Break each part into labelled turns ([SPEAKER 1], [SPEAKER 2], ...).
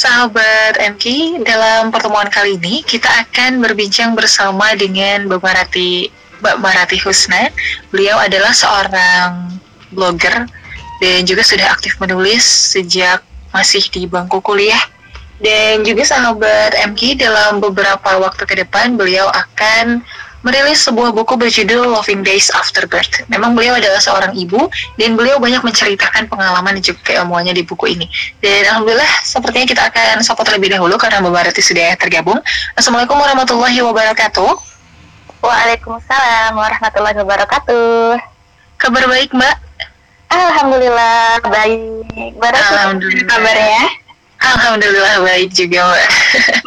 [SPEAKER 1] Sahabat MK, dalam pertemuan kali ini kita akan berbincang bersama dengan Mbak Marati, Mbak Marati Husna. Beliau adalah seorang blogger dan juga sudah aktif menulis sejak masih di bangku kuliah. Dan juga sahabat MK dalam beberapa waktu ke depan beliau akan merilis sebuah buku berjudul Loving Days After Birth. Memang beliau adalah seorang ibu dan beliau banyak menceritakan pengalaman dan juga keilmuannya di buku ini. Dan alhamdulillah sepertinya kita akan sapa terlebih dahulu karena Mbak Barati sudah tergabung. Assalamualaikum warahmatullahi wabarakatuh.
[SPEAKER 2] Waalaikumsalam warahmatullahi wabarakatuh.
[SPEAKER 1] Kabar baik Mbak?
[SPEAKER 2] Alhamdulillah baik.
[SPEAKER 1] Barati, Alhamdulillah.
[SPEAKER 2] Kabarnya?
[SPEAKER 1] Alhamdulillah baik juga Mbak.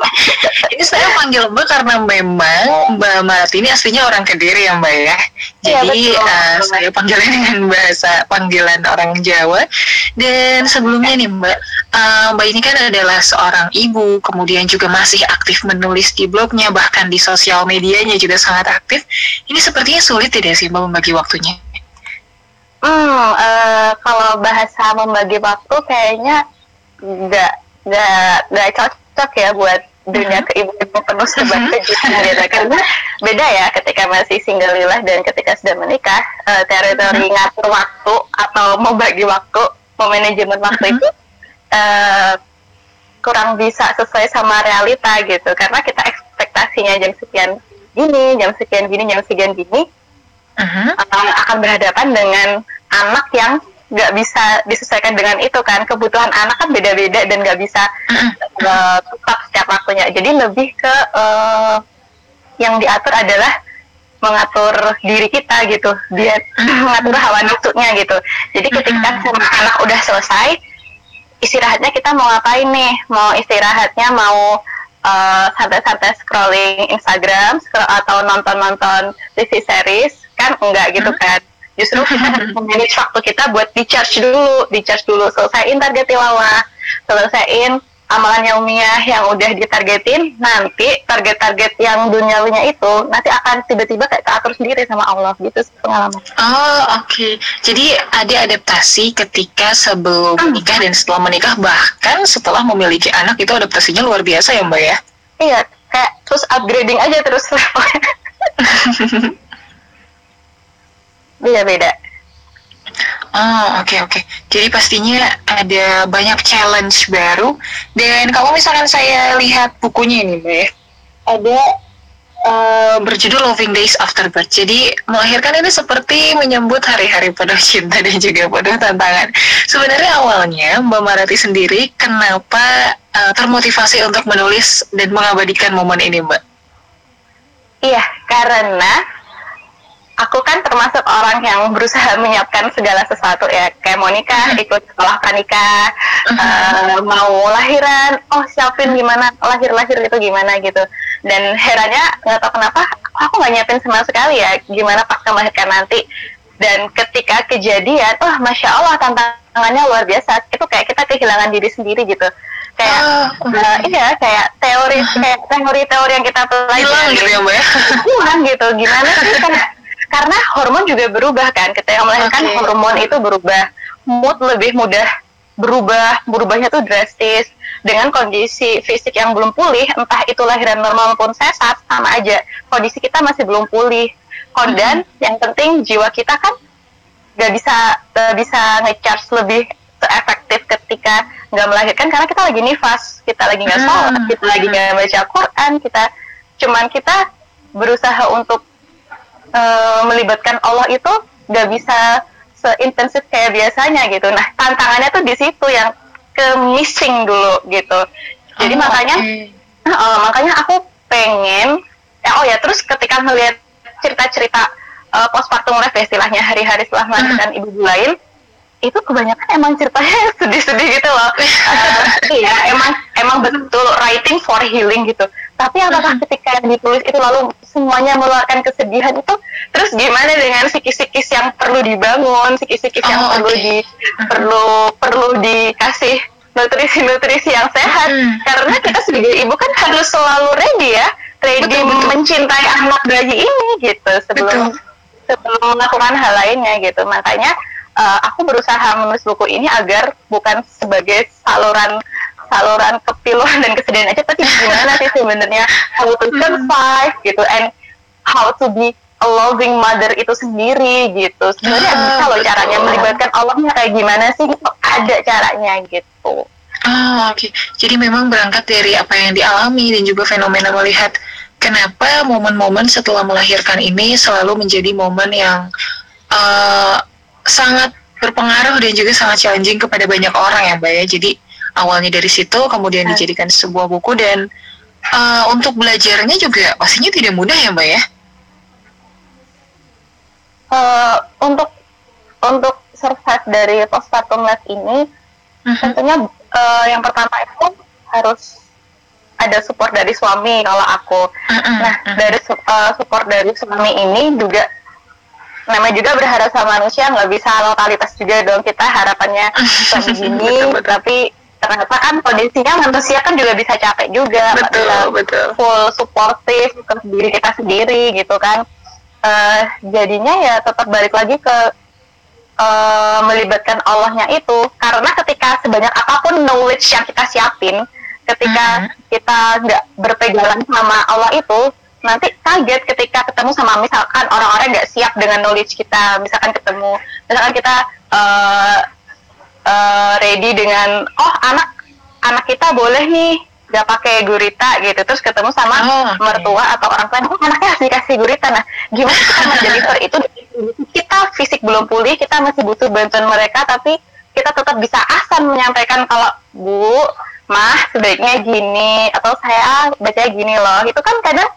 [SPEAKER 1] ini saya panggil Mbak karena memang Mbak Marati ini aslinya orang Kediri ya Mbak ya. Iya, Jadi ya, uh, saya panggilnya dengan bahasa panggilan orang Jawa. Dan sebelumnya nih Mbak, uh, Mbak ini kan adalah seorang ibu, kemudian juga masih aktif menulis di blognya, bahkan di sosial medianya juga sangat aktif. Ini sepertinya sulit tidak sih Mbak membagi waktunya?
[SPEAKER 2] Hmm, uh, kalau bahasa membagi waktu kayaknya nggak nggak nggak cocok ya buat dunia mm-hmm. keibu-ibu penuh serba mm-hmm. kejutan gitu karena beda ya ketika masih single lilah dan ketika sudah menikah uh, teritori mm-hmm. ngatur waktu atau mau bagi waktu mau manajemen waktu itu uh, kurang bisa sesuai sama realita gitu karena kita ekspektasinya jam sekian gini jam sekian gini jam sekian gini uh-huh. akan berhadapan dengan anak yang nggak bisa disesuaikan dengan itu kan. Kebutuhan anak kan beda-beda dan nggak bisa uh, tetap setiap waktunya. Jadi lebih ke uh, yang diatur adalah mengatur diri kita gitu. Dia mengatur hawa nafsunya gitu. Jadi ketika sama anak udah selesai istirahatnya kita mau ngapain nih? Mau istirahatnya mau uh, santai-santai scrolling Instagram scroll, atau nonton-nonton TV series kan enggak gitu kan justru kita memanage waktu kita buat di charge dulu di charge dulu selesaiin target tilawah selesaiin amalan yaumiyah yang udah ditargetin nanti target-target yang duniawinya itu nanti akan tiba-tiba kayak keatur sendiri sama Allah gitu pengalaman.
[SPEAKER 1] Oh oke, okay. jadi ada adaptasi ketika sebelum hmm. menikah dan setelah menikah bahkan setelah memiliki anak itu adaptasinya luar biasa ya mbak ya?
[SPEAKER 2] Iya, kayak terus upgrading aja terus beda-beda.
[SPEAKER 1] Oh oke okay, oke. Okay. Jadi pastinya ada banyak challenge baru. Dan kalau misalkan saya lihat bukunya ini, Mbak, ya, ada uh, berjudul Loving Days After Birth. Jadi melahirkan ini seperti menyambut hari-hari penuh cinta dan juga penuh tantangan. Sebenarnya awalnya Mbak Marati sendiri kenapa uh, termotivasi untuk menulis dan mengabadikan momen ini, Mbak?
[SPEAKER 2] Iya, karena aku kan termasuk orang yang berusaha menyiapkan segala sesuatu ya. Kayak mau nikah ikut sekolah pranikah uh, mau lahiran oh siapin gimana lahir lahir itu gimana gitu. Dan herannya nggak tahu kenapa aku nggak nyiapin sama sekali ya gimana pas melahirkan nanti. Dan ketika kejadian oh masya allah tantangannya luar biasa. Itu kayak kita kehilangan diri sendiri gitu. Kayak uh, uh, iya kayak teori kayak teori-teori yang kita pelajari. Hilang
[SPEAKER 1] gitu ya mbak ya?
[SPEAKER 2] hilang gitu. Gimana sih kayak karena hormon juga berubah kan ketika melahirkan okay. hormon itu berubah mood lebih mudah berubah berubahnya tuh drastis dengan kondisi fisik yang belum pulih entah itu lahiran normal maupun sesat sama aja kondisi kita masih belum pulih dan mm -hmm. yang penting jiwa kita kan gak bisa gak bisa ngecharge lebih efektif ketika nggak melahirkan karena kita lagi nifas kita lagi nggak sholat mm -hmm. kita lagi nggak baca Quran kita cuman kita berusaha untuk uh, melibatkan Allah itu nggak bisa seintensif kayak biasanya gitu. Nah tantangannya tuh di situ yang ke missing dulu gitu. Jadi oh, makanya okay. uh, makanya aku pengen ya oh ya terus ketika melihat cerita-cerita uh, postpartum life ya istilahnya hari-hari setelah melahirkan hmm. ibu lain itu kebanyakan emang ceritanya sedih-sedih gitu loh. Uh, iya, emang emang betul writing for healing gitu. Tapi apakah ketika ditulis itu lalu semuanya meluarkan kesedihan itu, terus gimana dengan psikis-psikis yang perlu dibangun, psikis-psikis yang oh, perlu di perlu perlu dikasih nutrisi-nutrisi yang sehat? Hmm. Karena kita sebagai ibu kan harus selalu ready ya, ready betul, betul. mencintai anak bayi ini gitu sebelum betul. sebelum melakukan hal lainnya gitu. Makanya uh, aku berusaha menulis buku ini agar bukan sebagai saluran saluran kepiluan dan kesedihan aja tapi gimana sih sebenarnya how to survive gitu and how to be a loving mother itu sendiri gitu sebenarnya uh, bisa loh caranya melibatkan Allahnya kayak gimana sih ada caranya gitu
[SPEAKER 1] Ah, oke. Okay. Jadi memang berangkat dari apa yang dialami dan juga fenomena melihat kenapa momen-momen setelah melahirkan ini selalu menjadi momen yang uh, sangat berpengaruh dan juga sangat challenging kepada banyak orang ya, Mbak ya. Jadi awalnya dari situ kemudian iya. dijadikan sebuah buku dan uh, untuk belajarnya juga pastinya tidak mudah ya, Mbak ya.
[SPEAKER 2] Uh, untuk untuk survive dari postpartum life ini uh -huh. tentunya uh, yang pertama itu harus ada support dari suami kalau aku. Nah, dari uh, support dari suami ini juga namanya juga berharap sama manusia nggak bisa lokalitas juga dong kita harapannya suami gini tapi ternyata kan kondisinya manusia kan juga bisa capek juga
[SPEAKER 1] betul, bisa betul.
[SPEAKER 2] full supportive ke diri kita sendiri gitu kan uh, jadinya ya tetap balik lagi ke uh, melibatkan Allahnya itu karena ketika sebanyak apa pun knowledge yang kita siapin ketika mm -hmm. kita nggak berpegangan sama Allah itu nanti kaget ketika ketemu sama misalkan orang-orang nggak siap dengan knowledge kita misalkan ketemu misalkan kita uh, uh, ready dengan oh anak anak kita boleh nih nggak pakai gurita gitu. Terus ketemu sama oh, okay. mertua atau orang tua oh anaknya harus dikasih gurita. Nah gimana kita menjadi itu? Kita fisik belum pulih kita masih butuh bantuan mereka tapi kita tetap bisa asan menyampaikan kalau bu mah sebaiknya gini atau saya baca gini loh. Itu kan kadang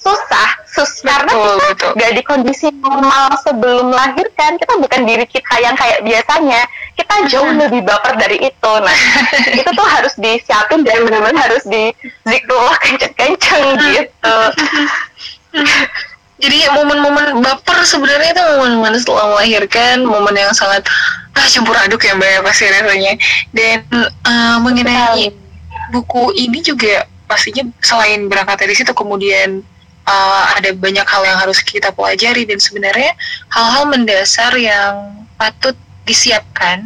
[SPEAKER 2] susah. Sus betul, karena kita betul. gak di kondisi normal sebelum melahirkan kita bukan diri kita yang kayak biasanya. Kita jauh lebih baper dari itu. Nah itu tuh harus disiapin dan benar-benar harus di zikrullah kenceng-kenceng gitu.
[SPEAKER 1] Jadi momen-momen baper sebenarnya itu momen-momen setelah melahirkan momen yang sangat ah campur aduk ya mbak ya pasti rasanya. Dan uh, mengenai buku ini juga pastinya selain berangkat dari situ kemudian uh, ada banyak hal yang harus kita pelajari dan sebenarnya hal-hal mendasar yang patut disiapkan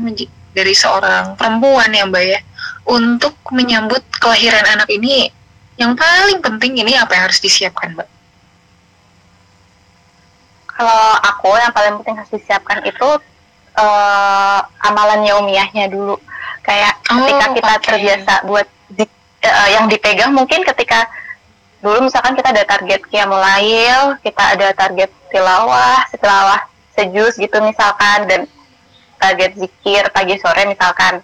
[SPEAKER 1] dari seorang perempuan yang mbak ya untuk menyambut kelahiran anak ini yang paling penting ini apa yang harus disiapkan mbak?
[SPEAKER 2] Kalau aku yang paling penting harus disiapkan itu uh, amalan yaumiyahnya dulu. Kayak oh, ketika kita okay. terbiasa buat di, uh, yang dipegang mungkin ketika dulu misalkan kita ada target kiamulail, kita ada target tilawah, tilawah sejus gitu misalkan dan target zikir pagi sore misalkan.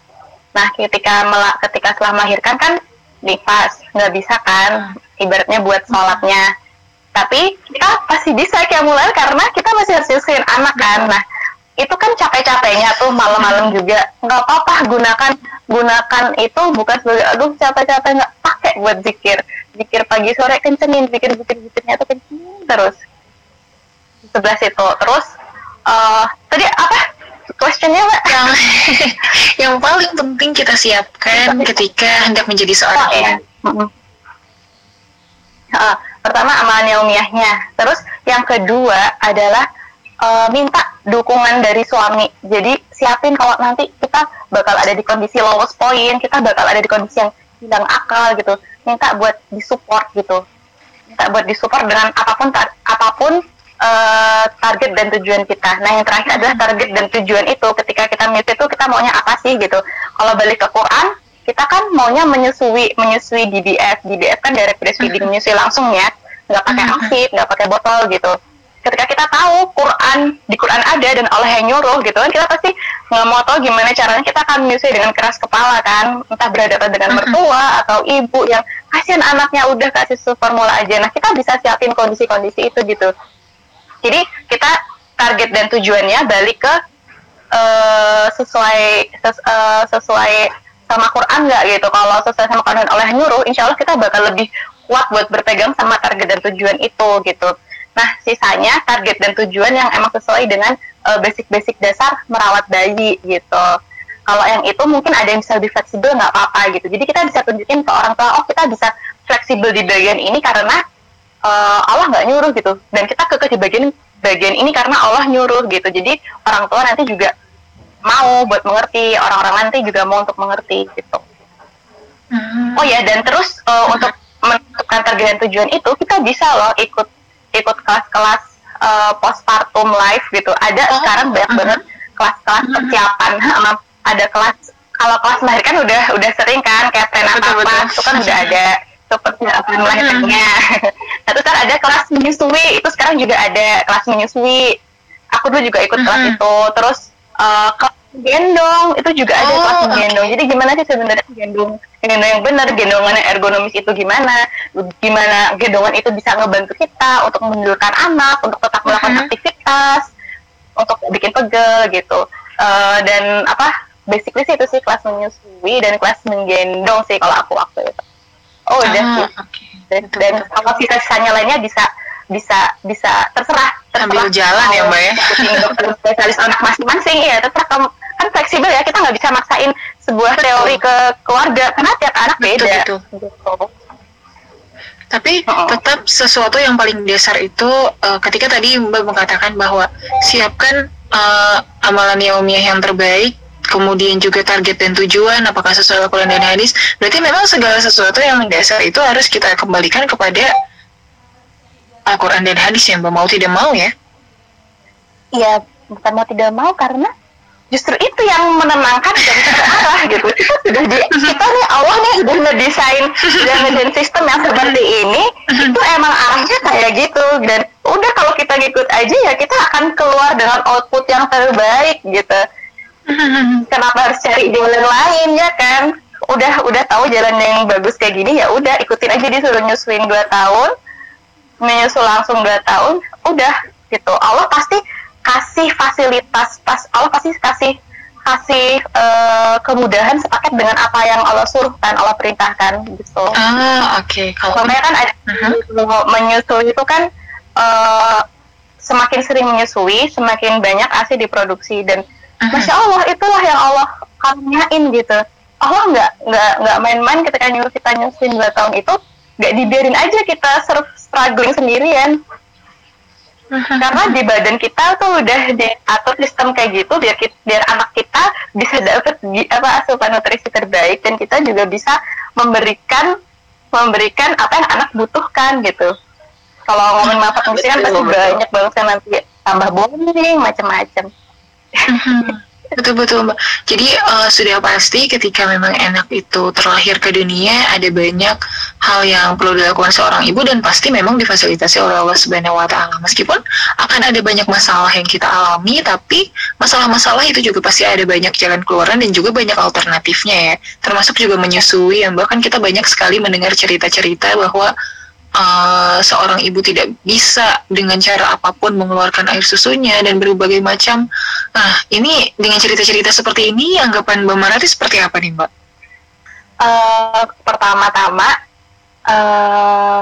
[SPEAKER 2] Nah ketika melak ketika setelah melahirkan kan nifas nggak bisa kan ibaratnya buat sholatnya tapi kita pasti bisa kiamulail karena kita masih harus nyusuin anak kan nah itu kan capek-capeknya tuh malam-malam juga. Nggak apa-apa gunakan gunakan itu bukan sebagai aduh capek-capek nggak pakai buat zikir. Zikir pagi sore kencengin zikir zikir zikirnya tuh kencengin terus. Sebelah situ. Terus uh, tadi apa? Questionnya mbak?
[SPEAKER 1] Yang yang paling penting kita siapkan ketika hendak menjadi seorang oh, iya.
[SPEAKER 2] uh, pertama amalan yaumiyahnya. Terus yang kedua adalah uh, minta dukungan dari suami. Jadi siapin kalau nanti kita bakal ada di kondisi lowest point, kita bakal ada di kondisi yang hilang akal gitu. Minta buat disupport gitu. Minta buat disupport dengan apa pun tar apa pun uh, target dan tujuan kita. Nah yang terakhir adalah target dan tujuan itu. Ketika kita milih itu kita maunya apa sih gitu. Kalau balik ke Quran, kita kan maunya menyusui menyusui DBF. DBF kan direct breastfeeding menyusui langsung ya, nggak pakai ASID, nggak pakai botol gitu ketika kita tahu Quran di Quran ada dan Allah yang nyuruh gitu kan kita pasti nggak mau tahu gimana caranya kita akan menyusui dengan keras kepala kan. Entah berhadapan dengan mertua atau ibu yang kasihan anaknya udah kasih formula aja. Nah kita bisa siapin kondisi-kondisi itu gitu. Jadi kita target dan tujuannya balik ke uh, sesuai ses, uh, sesuai sama Quran nggak gitu. Kalau sesuai sama Quran oleh nyuruh insya Allah kita bakal lebih kuat buat berpegang sama target dan tujuan itu gitu Nah, sisanya target dan tujuan yang emang sesuai dengan eh, basic-basic uh, dasar merawat bayi gitu. Kalau yang itu mungkin ada yang bisa lebih fleksibel nggak apa-apa gitu. Jadi kita bisa tunjukin ke orang tua, oh kita bisa fleksibel di bagian ini karena uh, Allah nggak nyuruh gitu. Dan kita kekeh di bagian bagian ini karena Allah nyuruh gitu. Jadi orang tua nanti juga mau buat mengerti, orang-orang nanti juga mau untuk mengerti gitu.
[SPEAKER 1] Hmm,
[SPEAKER 2] oh ya dan terus uh, untuk menentukan target dan tujuan itu kita bisa loh ikut ikut kelas-kelas uh, postpartum life gitu. Ada oh. sekarang banyak banget kelas-kelas persiapan. Ada kelas kalau kelas melahirkan udah udah sering kan kayak prenatal itu kan udah ada seperti apa melahirkannya nah terus kan ada kelas menyusui itu sekarang juga ada kelas menyusui. Aku dulu juga ikut kelas itu. Terus uh, kelas gendong itu juga ada oh, kelas okay. gendong. Jadi gimana sih sebenarnya gendong? Gendong yang benar gendongan yang ergonomis itu gimana? Gimana gendongan itu bisa ngebantu kita untuk menundurkan anak untuk tetap melakukan uh -huh. aktivitas untuk bikin pegel gitu. Uh, dan apa basically sih itu sih kelas menyusui dan kelas menggendong sih kalau aku waktu itu. Oh udah ah, sih. okay. dan, dan kalau sisa-sisanya lainnya bisa bisa bisa terserah, terserah
[SPEAKER 1] sambil jalan ya mbak ya
[SPEAKER 2] spesialis anak masing-masing ya terserah kamu kan fleksibel ya kita nggak bisa maksain sebuah betul. teori ke keluarga karena tiap anak beda betul, betul. Gitu.
[SPEAKER 1] tapi oh. tetap sesuatu yang paling dasar itu uh, ketika tadi mbak mengatakan bahwa siapkan uh, amalan yaumiyah yang terbaik kemudian juga target dan tujuan apakah sesuai Al-Quran dan hadis berarti memang segala sesuatu yang mendasar itu harus kita kembalikan kepada Al-Quran dan hadis yang mau tidak mau ya?
[SPEAKER 2] Iya bukan mau tidak mau karena justru itu yang menenangkan dan terarah gitu. Kita sudah di kita nih Allah nih sudah ngedesain sudah ngedesain sistem yang seperti ini itu emang arahnya kayak gitu. Dan udah kalau kita ngikut aja ya kita akan keluar dengan output yang terbaik gitu. Kenapa harus cari jalan lain ya kan? Udah udah tahu jalan yang bagus kayak gini ya udah ikutin aja disuruh nyusuin dua tahun menyusul langsung dua tahun udah gitu Allah pasti kasih fasilitas pas Allah pasti kasih kasih uh, kemudahan sepaket dengan apa yang Allah suruh kan Allah perintahkan gitu
[SPEAKER 1] ah oke okay.
[SPEAKER 2] kalau kan ada uh-huh. menyusui itu kan uh, semakin sering menyusui semakin banyak asi diproduksi dan masya Allah itulah yang Allah karuniain gitu Allah nggak nggak nggak main-main ketika nyuruh kita nyusuin dua tahun itu nggak dibiarin aja kita struggling sendirian karena di badan kita tuh udah diatur sistem kayak gitu biar kita, biar anak kita bisa dapat apa asupan nutrisi terbaik dan kita juga bisa memberikan memberikan apa yang anak butuhkan gitu. Kalau ngomongin manfaat nutrisi kan pasti banyak banget kan nanti tambah bonding macam-macam
[SPEAKER 1] Betul betul mbak. Jadi uh, sudah pasti ketika memang enak itu terlahir ke dunia ada banyak hal yang perlu dilakukan seorang ibu dan pasti memang difasilitasi oleh Allah Subhanahu Wa Taala. Meskipun akan ada banyak masalah yang kita alami, tapi masalah-masalah itu juga pasti ada banyak jalan keluaran dan juga banyak alternatifnya ya. Termasuk juga menyusui yang bahkan kita banyak sekali mendengar cerita-cerita bahwa uh, seorang ibu tidak bisa dengan cara apa pun mengeluarkan air susunya dan berbagai macam. Nah, ini dengan cerita-cerita seperti ini, anggapan Mbak Marati seperti apa nih, Mbak?
[SPEAKER 2] Uh, pertama-tama, uh,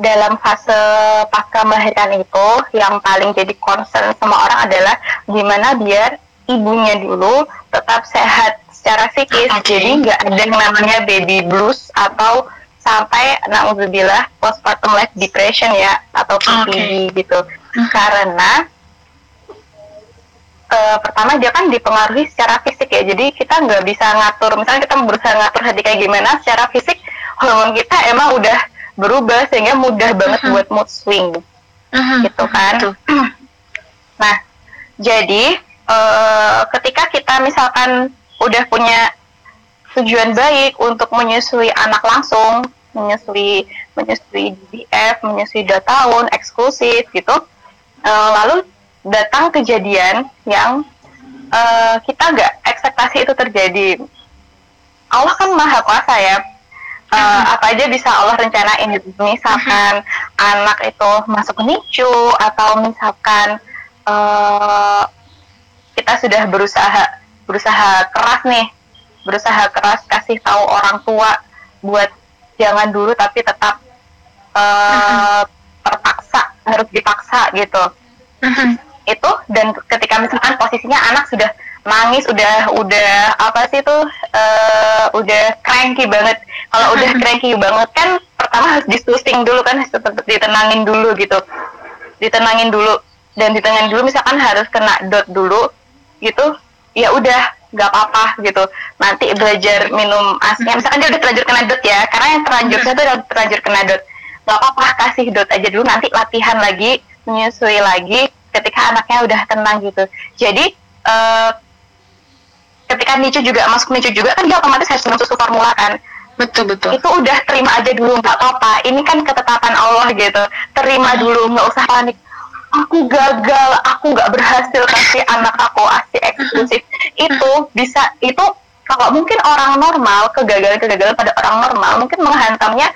[SPEAKER 2] dalam fase pasca melahirkan itu, yang paling jadi concern sama orang adalah gimana biar ibunya dulu tetap sehat secara psikis, okay. jadi nggak ada yang namanya baby blues atau sampai naudzubillah postpartum life depression ya atau PPD okay. gitu hmm. karena uh, pertama dia kan dipengaruhi secara fisik ya jadi kita nggak bisa ngatur misalnya kita berusaha ngatur hati kayak gimana secara fisik hormon kita emang udah berubah sehingga mudah banget uh-huh. buat mood swing uh-huh. gitu kan uh-huh. nah jadi uh, ketika kita misalkan udah punya tujuan baik untuk menyusui anak langsung, menyusui menyusui DBF, menyusui dua tahun eksklusif gitu. Uh, lalu datang kejadian yang uh, kita nggak ekspektasi itu terjadi. Allah kan maha kuasa ya. Uh, apa aja bisa Allah rencanain gitu. Misalkan anak itu masuk ke NICU atau misalkan uh, kita sudah berusaha berusaha keras nih berusaha keras kasih tahu orang tua buat jangan dulu tapi tetap uh, terpaksa harus dipaksa gitu. Itu dan ketika misalkan posisinya anak sudah nangis udah udah apa sih tuh uh, udah cranky banget. Kalau udah cranky banget kan pertama harus disusing dulu kan harus ditenangin dulu gitu. Ditenangin dulu. Dan ditenangin dulu misalkan harus kena dot dulu gitu ya udah nggak apa-apa gitu. Nanti belajar minum asi misalkan dia udah terlanjur kena dot ya karena yang terlanjur saya tuh udah terlanjur kena dot. Nggak apa-apa kasih dot aja dulu nanti latihan lagi menyusui lagi ketika anaknya udah tenang gitu. Jadi uh, ketika Nicu juga masuk Nicu juga kan dia otomatis harus minum susu formula kan.
[SPEAKER 1] Betul betul.
[SPEAKER 2] Itu udah terima aja dulu nggak apa-apa. Ini kan ketetapan Allah gitu. Terima dulu nggak usah panik aku gagal, aku nggak berhasil kasih anak aku asi eksklusif. itu bisa itu kalau mungkin orang normal kegagalan-kegagalan pada orang normal mungkin menghantamnya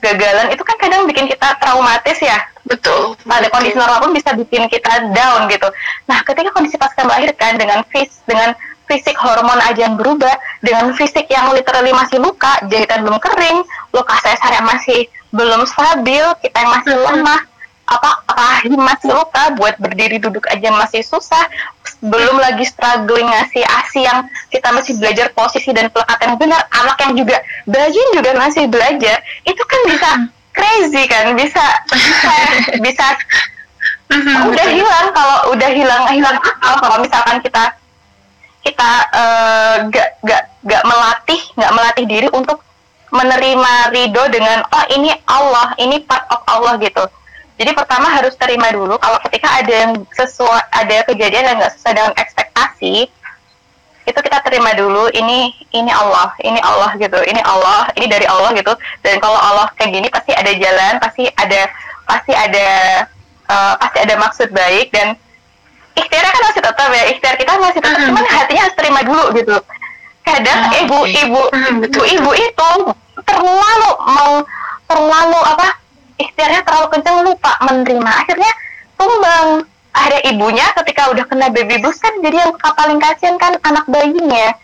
[SPEAKER 2] kegagalan itu kan kadang bikin kita traumatis ya.
[SPEAKER 1] Betul.
[SPEAKER 2] Pada kondisi normal pun bisa bikin kita down gitu. Nah, ketika kondisi pasca melahirkan dengan fis dengan fisik hormon aja yang berubah, dengan fisik yang literally masih luka, jahitan belum kering, luka sesar yang masih belum stabil, kita yang masih lemah, apa rahim masih luka buat berdiri duduk aja masih susah. Belum lagi struggling ngasih asi yang kita masih belajar posisi dan pelekat yang benar. Anak yang juga belajar juga masih belajar. Itu kan bisa crazy kan? Bisa bisa bisa. Udah hilang kalau udah hilang hilang akal. Kalau misalkan kita kita uh, gak gak gak melatih gak melatih diri untuk menerima ridho dengan oh ini Allah ini part of Allah gitu jadi pertama harus terima dulu kalau ketika ada yang sesuai ada kejadian yang nggak sesuai dengan ekspektasi itu kita terima dulu ini ini Allah ini Allah gitu ini Allah ini dari Allah gitu. Dan kalau Allah kayak gini pasti ada jalan pasti ada pasti ada uh, pasti ada maksud baik dan ikhtiarnya kan masih tetap ya ikhtiar kita masih tetap cuman hatinya harus terima dulu gitu. Kadang oh, ibu okay. ibu ibu ibu itu terlalu mau terlalu apa ikhtiarnya terlalu kenceng lupa menerima. Akhirnya tumbang. Ada ibunya ketika udah kena baby blues kan jadi yang paling kasihan kan anak bayinya.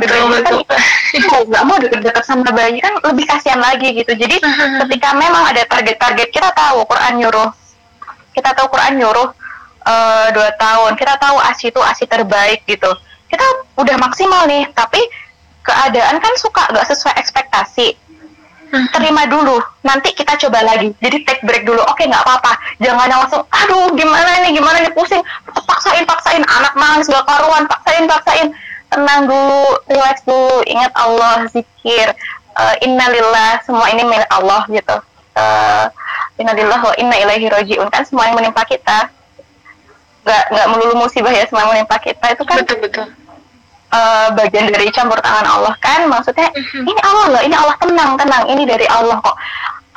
[SPEAKER 2] Betul, betul. kan nggak mau deket-deket sama bayi kan lebih kasihan lagi gitu. Jadi ketika memang ada target-target kita tahu Quran nyuruh. Kita tahu Quran nyuruh uh, dua tahun. Kita tahu asi itu asi terbaik gitu. Kita udah maksimal nih tapi keadaan kan suka nggak sesuai ekspektasi terima dulu. Nanti kita coba lagi. Jadi take break dulu. Oke nggak apa-apa. Jangan langsung aduh gimana nih? Gimana nih? Pusing. Paksain paksain. Anak nangis gak karuan. Paksain paksain. Tenang dulu. Relax dulu. Ingat Allah zikir. Uh, innalillah semua ini milik Allah gitu. Uh, innalillah wa inna ilaihi rojiun kan semua yang menimpa kita. Nggak nggak melulu musibah ya semua yang menimpa kita. Itu kan
[SPEAKER 1] betul betul
[SPEAKER 2] uh, bagian dari campur tangan Allah kan? Maksudnya mm-hmm. ini Allah loh ini Allah tenang tenang ini dari Allah kok.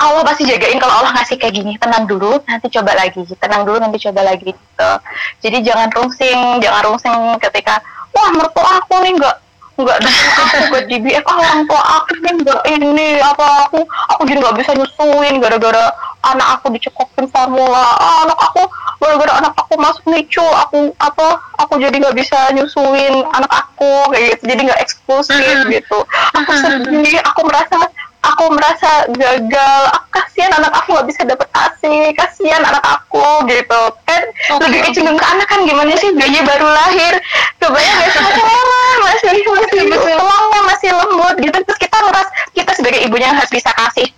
[SPEAKER 2] Allah pasti jagain kalau Allah ngasih kayak gini tenang dulu nanti coba lagi tenang dulu nanti coba lagi gitu. Jadi jangan rungsing jangan rungsing ketika wah mertua aku nih nggak nggak aku buat ah orang tua aku nih nggak ini apa aku aku jadi nggak bisa nyusuin gara-gara anak aku dicekokin formula. Ah, anak aku gara-gara anak aku masuk nicu aku apa aku jadi nggak bisa nyusuin anak aku kayak gitu. Jadi nggak eksklusif gitu. Aku sedih aku merasa aku merasa gagal. Aku kasihan anak aku nggak bisa dapet asi kasihan anak aku gitu. Kan okay. lebih kecil ke anak kan gimana sih? Bayi baru lahir. Kebayang gak sih? Masih masih masih lembut gitu. Terus kita ngeras kita sebagai ibunya harus bisa kasih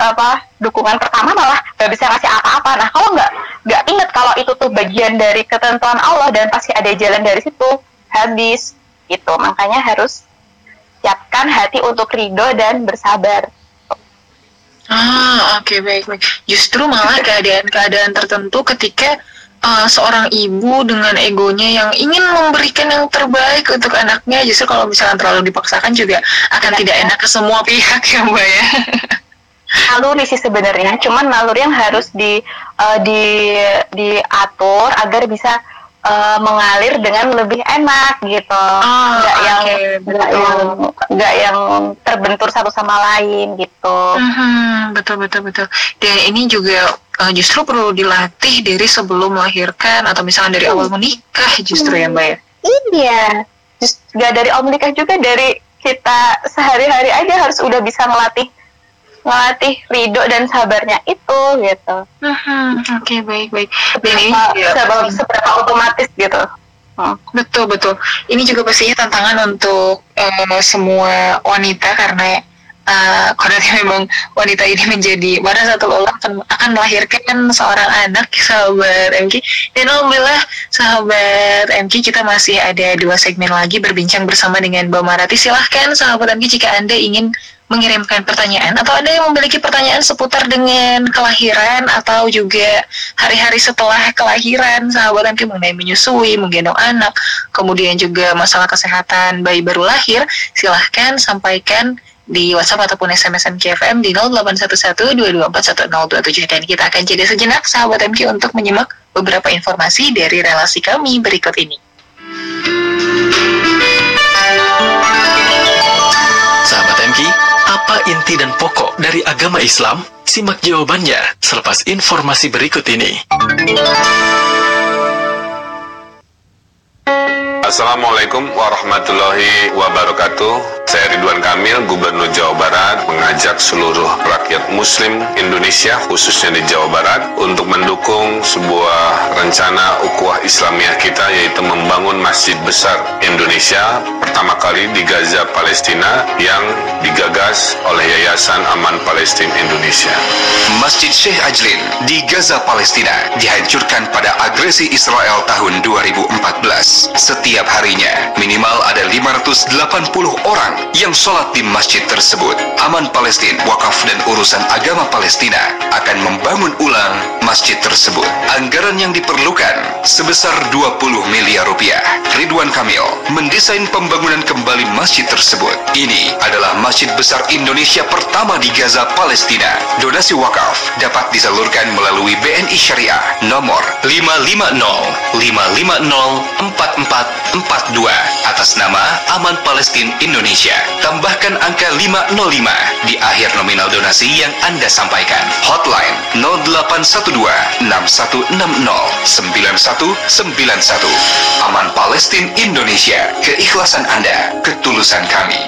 [SPEAKER 2] apa dukungan pertama malah nggak bisa kasih apa-apa. Nah kalau nggak nggak inget kalau itu tuh bagian dari ketentuan Allah dan pasti ada jalan dari situ habis. Gitu. Makanya harus siapkan hati untuk ridho dan bersabar.
[SPEAKER 1] Ah oke okay, baik baik. Justru malah keadaan-keadaan tertentu ketika uh, seorang ibu dengan egonya yang ingin memberikan yang terbaik untuk anaknya justru kalau misalnya terlalu dipaksakan juga akan tidak enak ke semua pihak ya mbak ya
[SPEAKER 2] naluri sih sebenarnya cuman naluri yang harus di uh, di diatur agar bisa uh, mengalir dengan lebih enak gitu oh, nggak okay. yang nggak yang nggak yang terbentur satu sama lain gitu
[SPEAKER 1] hmm, betul betul betul dan ini juga uh, justru perlu dilatih dari sebelum melahirkan atau misalnya dari hmm. awal menikah justru hmm. ya mbak ya
[SPEAKER 2] iya Just, gak dari awal menikah juga dari kita sehari-hari aja harus udah bisa melatih melatih ridho dan sabarnya itu gitu.
[SPEAKER 1] Hmm, Oke okay, baik baik.
[SPEAKER 2] Dan ini seberapa, seberapa otomatis gitu.
[SPEAKER 1] Hmm. Betul betul. Ini juga pastinya tantangan untuk uh, semua wanita karena uh, memang wanita ini menjadi pada satu Allah akan, akan melahirkan seorang anak sahabat MK dan alhamdulillah sahabat MK kita masih ada dua segmen lagi berbincang bersama dengan Mbak Marati silahkan sahabat MK jika anda ingin mengirimkan pertanyaan atau ada yang memiliki pertanyaan seputar dengan kelahiran atau juga hari-hari setelah kelahiran sahabat MK mengenai menyusui, menggendong anak, kemudian juga masalah kesehatan bayi baru lahir, silahkan sampaikan di WhatsApp ataupun SMS MKFM di 081122411027 dan kita akan jeda sejenak sahabat MK untuk menyimak beberapa informasi dari relasi kami berikut ini.
[SPEAKER 3] Sahabat MK, apa inti dan pokok dari agama Islam? Simak jawabannya selepas informasi berikut ini.
[SPEAKER 4] Assalamualaikum warahmatullahi wabarakatuh. Saya Ridwan Kamil, Gubernur Jawa Barat, mengajak seluruh rakyat Muslim Indonesia, khususnya di Jawa Barat, untuk mendukung sebuah rencana ukhuwah Islamiyah kita, yaitu membangun Masjid Besar Indonesia pertama kali di Gaza, Palestina, yang digagas oleh Yayasan Aman Palestina Indonesia.
[SPEAKER 5] Masjid Syekh Ajlin di Gaza, Palestina, dihancurkan pada agresi Israel tahun 2014. Setiap harinya, minimal ada 580 orang yang sholat di masjid tersebut. Aman Palestina, Wakaf dan Urusan Agama Palestina akan membangun ulang masjid tersebut. Anggaran yang diperlukan sebesar 20 miliar rupiah. Ridwan Kamil mendesain pembangunan kembali masjid tersebut. Ini adalah masjid besar Indonesia pertama di Gaza, Palestina. Donasi wakaf dapat disalurkan melalui BNI Syariah nomor 550 550 4442 atas nama Aman Palestina Indonesia. Tambahkan angka 505 di akhir nominal donasi yang Anda sampaikan. Hotline 0812 6160 9191. Aman Palestina Indonesia. Keikhlasan Anda, ketulusan kami.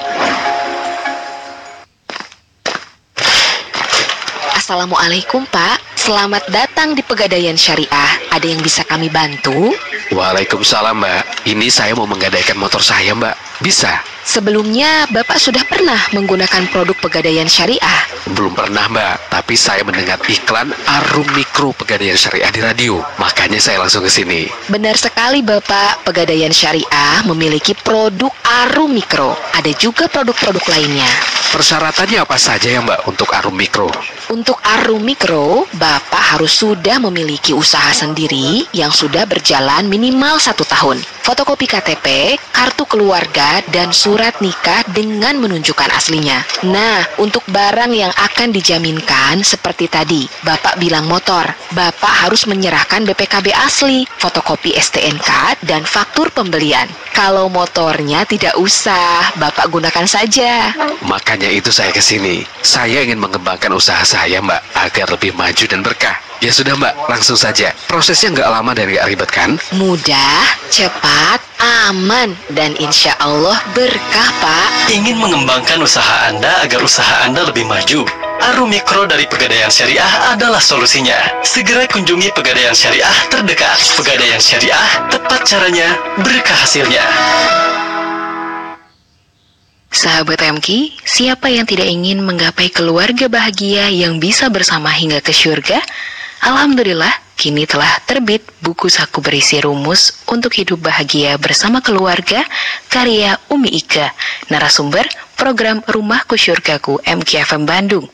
[SPEAKER 6] Assalamualaikum Pak, selamat datang di Pegadaian Syariah. Ada yang bisa kami bantu?
[SPEAKER 7] Waalaikumsalam Mbak, ini saya mau menggadaikan motor saya Mbak, bisa?
[SPEAKER 6] Sebelumnya Bapak sudah pernah menggunakan produk Pegadaian Syariah?
[SPEAKER 7] Belum pernah Mbak, tapi saya mendengar iklan Arum Mikro Pegadaian Syariah di radio, makanya saya langsung ke sini.
[SPEAKER 6] Benar sekali Bapak, Pegadaian Syariah memiliki produk Arum Mikro. Ada juga produk-produk lainnya.
[SPEAKER 7] Persyaratannya apa saja ya Mbak untuk Arum Mikro?
[SPEAKER 6] Untuk Arum Mikro, Bapak harus sudah memiliki usaha sendiri yang sudah berjalan minimal satu tahun. Fotokopi KTP, kartu keluarga, dan surat nikah dengan menunjukkan aslinya. Nah, untuk barang yang akan dijaminkan seperti tadi, Bapak bilang motor, Bapak harus menyerahkan BPKB asli, fotokopi STNK, dan faktur pembelian. Kalau motornya tidak usah, Bapak gunakan saja.
[SPEAKER 7] Makanya itu saya ke sini. Saya ingin mengembangkan usaha saya, Mbak, agar lebih maju dan berkah. Ya sudah Mbak, langsung saja. Prosesnya nggak lama dan nggak ribet kan?
[SPEAKER 6] Mudah, cepat, aman, dan insya Allah berkah Pak.
[SPEAKER 3] Ingin mengembangkan usaha Anda agar usaha Anda lebih maju? Arum Mikro dari Pegadaian Syariah adalah solusinya. Segera kunjungi Pegadaian Syariah terdekat. Pegadaian Syariah, tepat caranya, berkah hasilnya.
[SPEAKER 6] Sahabat MK, siapa yang tidak ingin menggapai keluarga bahagia yang bisa bersama hingga ke syurga? Alhamdulillah, kini telah terbit buku saku berisi rumus untuk hidup bahagia bersama keluarga karya Umi Ika, narasumber program Rumahku Syurgaku MKFM Bandung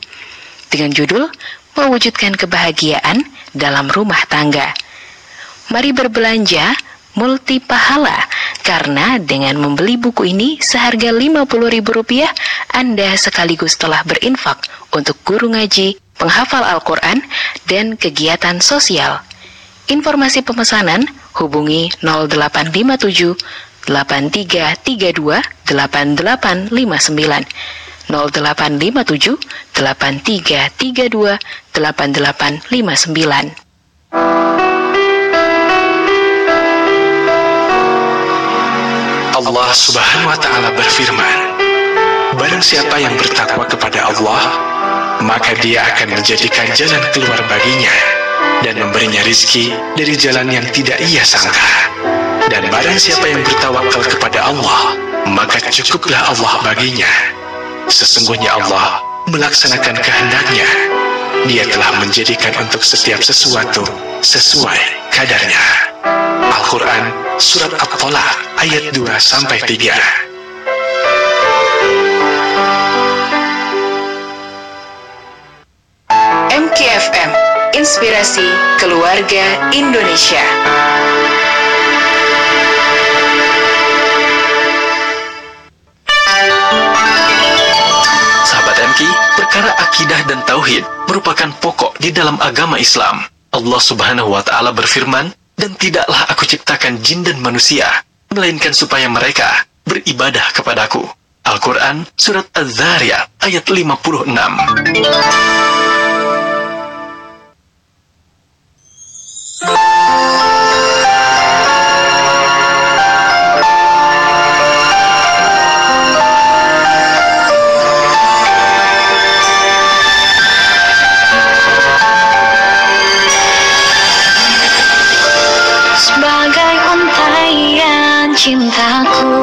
[SPEAKER 6] dengan judul Mewujudkan Kebahagiaan dalam Rumah Tangga. Mari berbelanja multi pahala karena dengan membeli buku ini seharga Rp50.000 Anda sekaligus telah berinfak untuk guru ngaji, penghafal Al-Quran, dan kegiatan sosial. Informasi pemesanan hubungi 0857 8332 8859 0857 8332 8859.
[SPEAKER 3] Allah Subhanahu wa taala berfirman, Barang siapa yang bertakwa kepada Allah, maka dia akan menjadikan jalan keluar baginya dan memberinya rizki dari jalan yang tidak ia sangka. Dan barang siapa yang bertawakal kepada Allah, maka cukuplah Allah baginya Sesungguhnya Allah melaksanakan kehendaknya. Dia telah menjadikan untuk setiap sesuatu sesuai kadarnya. Al-Quran Surat At-Tolak ayat 2 sampai 3.
[SPEAKER 6] MKFM, Inspirasi Keluarga Indonesia.
[SPEAKER 8] Sahabat MK, perkara akidah dan tauhid merupakan pokok di dalam agama Islam. Allah Subhanahu wa taala berfirman, "Dan tidaklah aku ciptakan jin dan manusia, melainkan supaya mereka beribadah kepadaku." Al-Quran Surat Az-Zariyat ayat 56
[SPEAKER 9] cintaku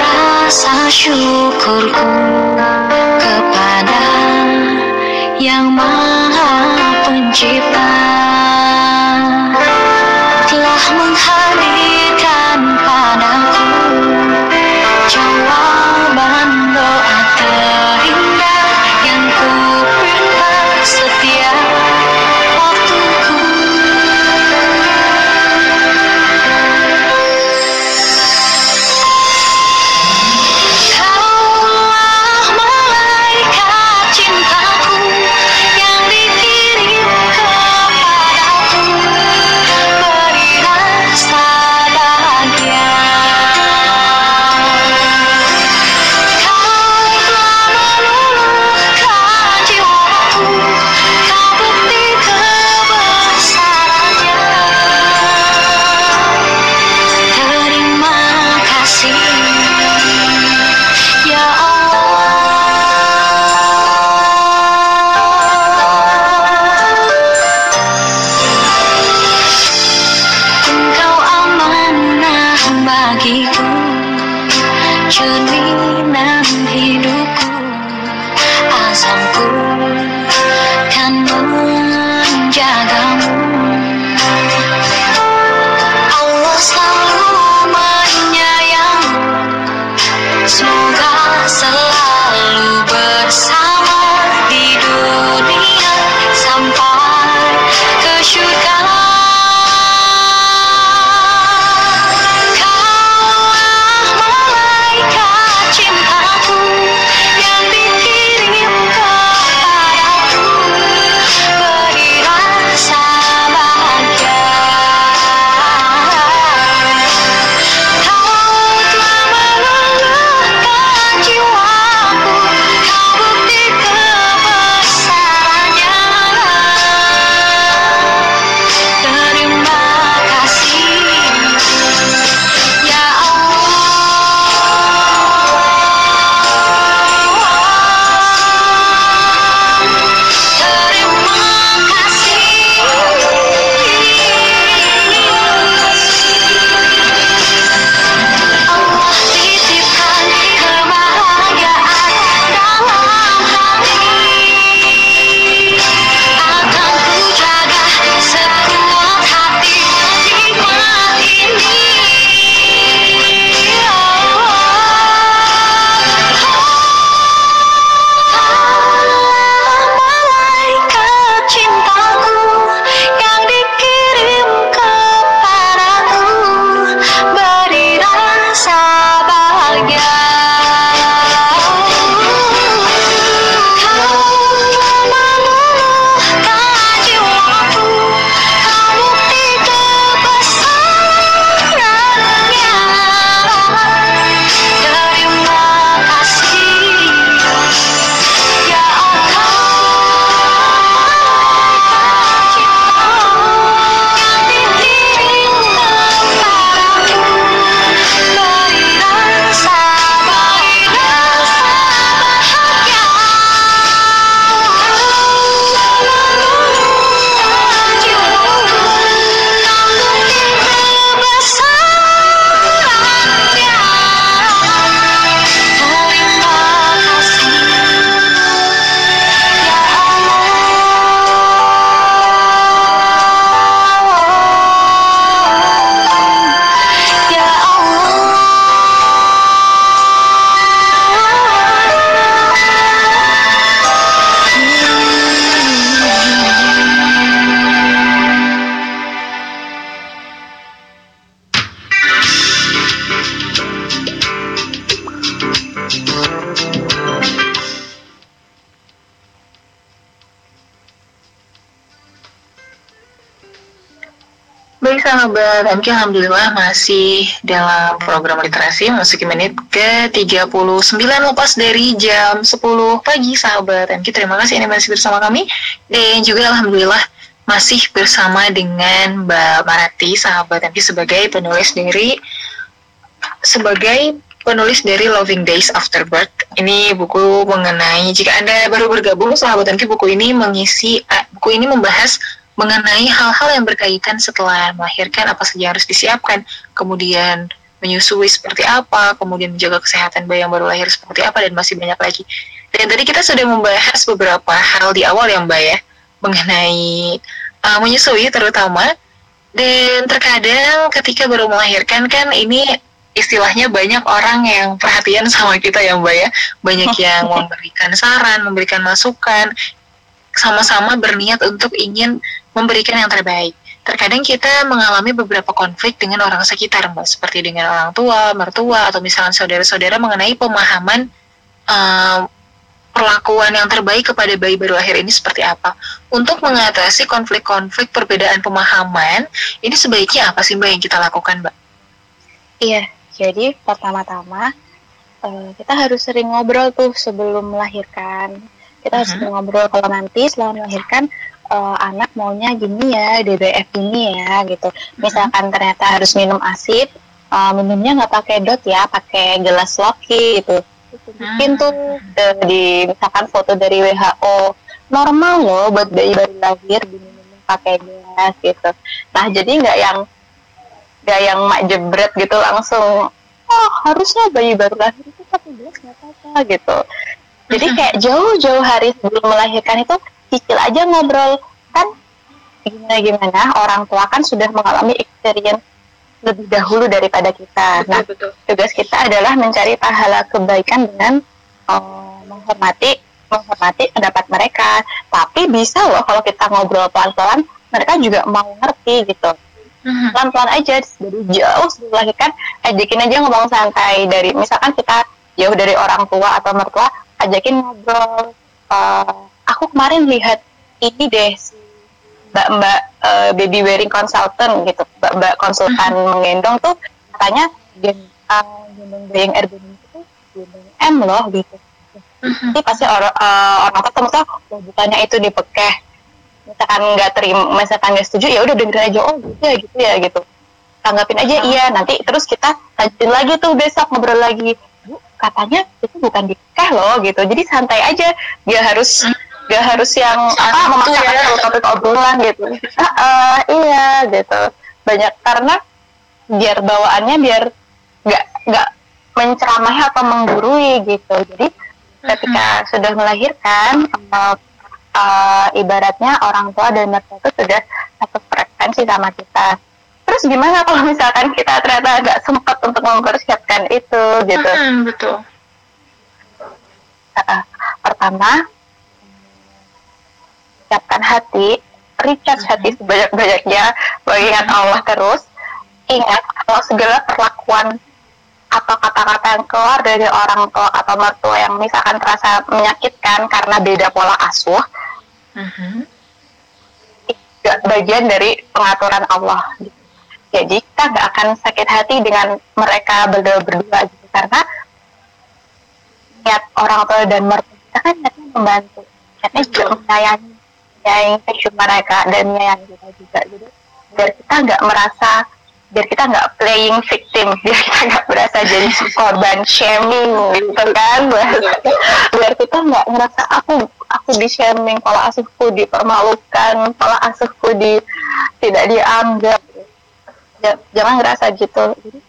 [SPEAKER 9] Rasa syukurku Kepada Yang Maha Pencipta
[SPEAKER 1] MK Alhamdulillah masih dalam program literasi Memasuki menit ke 39 Lepas dari jam 10 pagi sahabat MK Terima kasih ini masih bersama kami Dan juga Alhamdulillah masih bersama dengan Mbak Marati sahabat MK sebagai penulis dari Sebagai penulis dari Loving Days After Birth. Ini buku mengenai jika Anda baru bergabung sahabat MK buku ini mengisi eh, buku ini membahas mengenai hal-hal yang berkaitan setelah melahirkan apa saja harus disiapkan, kemudian menyusui seperti apa, kemudian menjaga kesehatan bayi yang baru lahir seperti apa dan masih banyak lagi. Dan tadi kita sudah membahas beberapa hal di awal yang Mbak ya mengenai uh, menyusui terutama dan terkadang ketika baru melahirkan kan ini istilahnya banyak orang yang perhatian sama kita ya Mbak ya banyak yang memberikan saran memberikan masukan sama-sama berniat untuk ingin memberikan yang terbaik. Terkadang kita mengalami beberapa konflik dengan orang sekitar, Mbak, seperti dengan orang tua, mertua, atau misalnya saudara-saudara mengenai pemahaman um, perlakuan yang terbaik kepada bayi baru lahir ini seperti apa. Untuk mengatasi konflik-konflik perbedaan pemahaman, ini sebaiknya apa sih Mbak yang kita lakukan, Mbak?
[SPEAKER 2] Iya, jadi pertama-tama uh, kita harus sering ngobrol tuh sebelum melahirkan. Kita harus uh -huh. ngobrol kalau nanti setelah melahirkan uh, anak maunya gini ya DBF ini ya gitu. Misalkan ternyata harus minum asid uh, minumnya nggak pakai dot ya pakai gelas loki gitu. Mungkin tuh di misalkan foto dari WHO normal loh buat bayi baru lahir diminum pakai gelas gitu. Nah jadi nggak yang nggak yang mak jebret gitu langsung oh harusnya bayi baru lahir itu pakai gelas nggak apa-apa gitu jadi kayak jauh-jauh hari sebelum melahirkan itu cicil aja ngobrol kan gimana gimana orang tua kan sudah mengalami experience lebih dahulu daripada kita. Betul, nah, betul. tugas kita adalah mencari pahala kebaikan dengan uh, menghormati menghormati pendapat mereka. Tapi bisa loh kalau kita ngobrol pelan-pelan, mereka juga mau ngerti gitu. Mhm. Pelan-pelan aja dari jauh sebelum melahirkan, ajakin aja ngomong santai dari misalkan kita jauh dari orang tua atau mertua, ajakin ngobrol. Uh, aku kemarin lihat ini deh si mbak-mbak uh, baby wearing consultant gitu. Mbak-mbak konsultan mm -hmm. menggendong tuh katanya gen uh, gendong bayi yang ergonom itu gendong M loh gitu. Mm-hmm. jadi pasti orang uh, orang ketemu tuh oh, bukannya itu dipekeh? Misalkan nggak terima misalkan nggak setuju ya udah dengerin aja oh gitu ya gitu ya gitu. Tanggapin aja iya nanti terus kita lanjutin lagi tuh besok ngobrol lagi katanya itu bukan dipekeh loh gitu. Jadi santai aja. Dia harus gak harus yang apa memaksakan ya. topik obrolan gitu. Uh, uh, iya gitu. Banyak karena biar bawaannya biar nggak nggak menceramahi atau menggurui gitu. Jadi ketika uh-huh. sudah melahirkan uh, uh, ibaratnya orang tua dan mertua itu sudah satu frekuensi sama kita terus gimana kalau misalkan kita ternyata nggak sempat untuk mempersiapkan itu gitu
[SPEAKER 1] uh-huh, betul
[SPEAKER 2] uh, pertama siapkan hati, recharge mm-hmm. hati sebanyak-banyaknya, mengingat Allah terus. Ingat kalau segala perlakuan atau kata-kata yang keluar dari orang tua atau mertua yang misalkan terasa menyakitkan karena beda pola asuh, mm-hmm. itu bagian dari pengaturan Allah. Jadi kita nggak akan sakit hati dengan mereka berdua-berdua gitu. Karena niat orang tua dan mertua kita kan niatnya membantu, niatnya juga menyayangi yang passion mereka dan yang kita juga. Jadi biar kita nggak merasa biar kita nggak playing victim biar kita nggak berasa jadi korban shaming gitu kan. Biar kita nggak ngerasa aku aku di shaming pola asuhku dipermalukan pola asuhku di tidak dianggap jangan ngerasa gitu jadi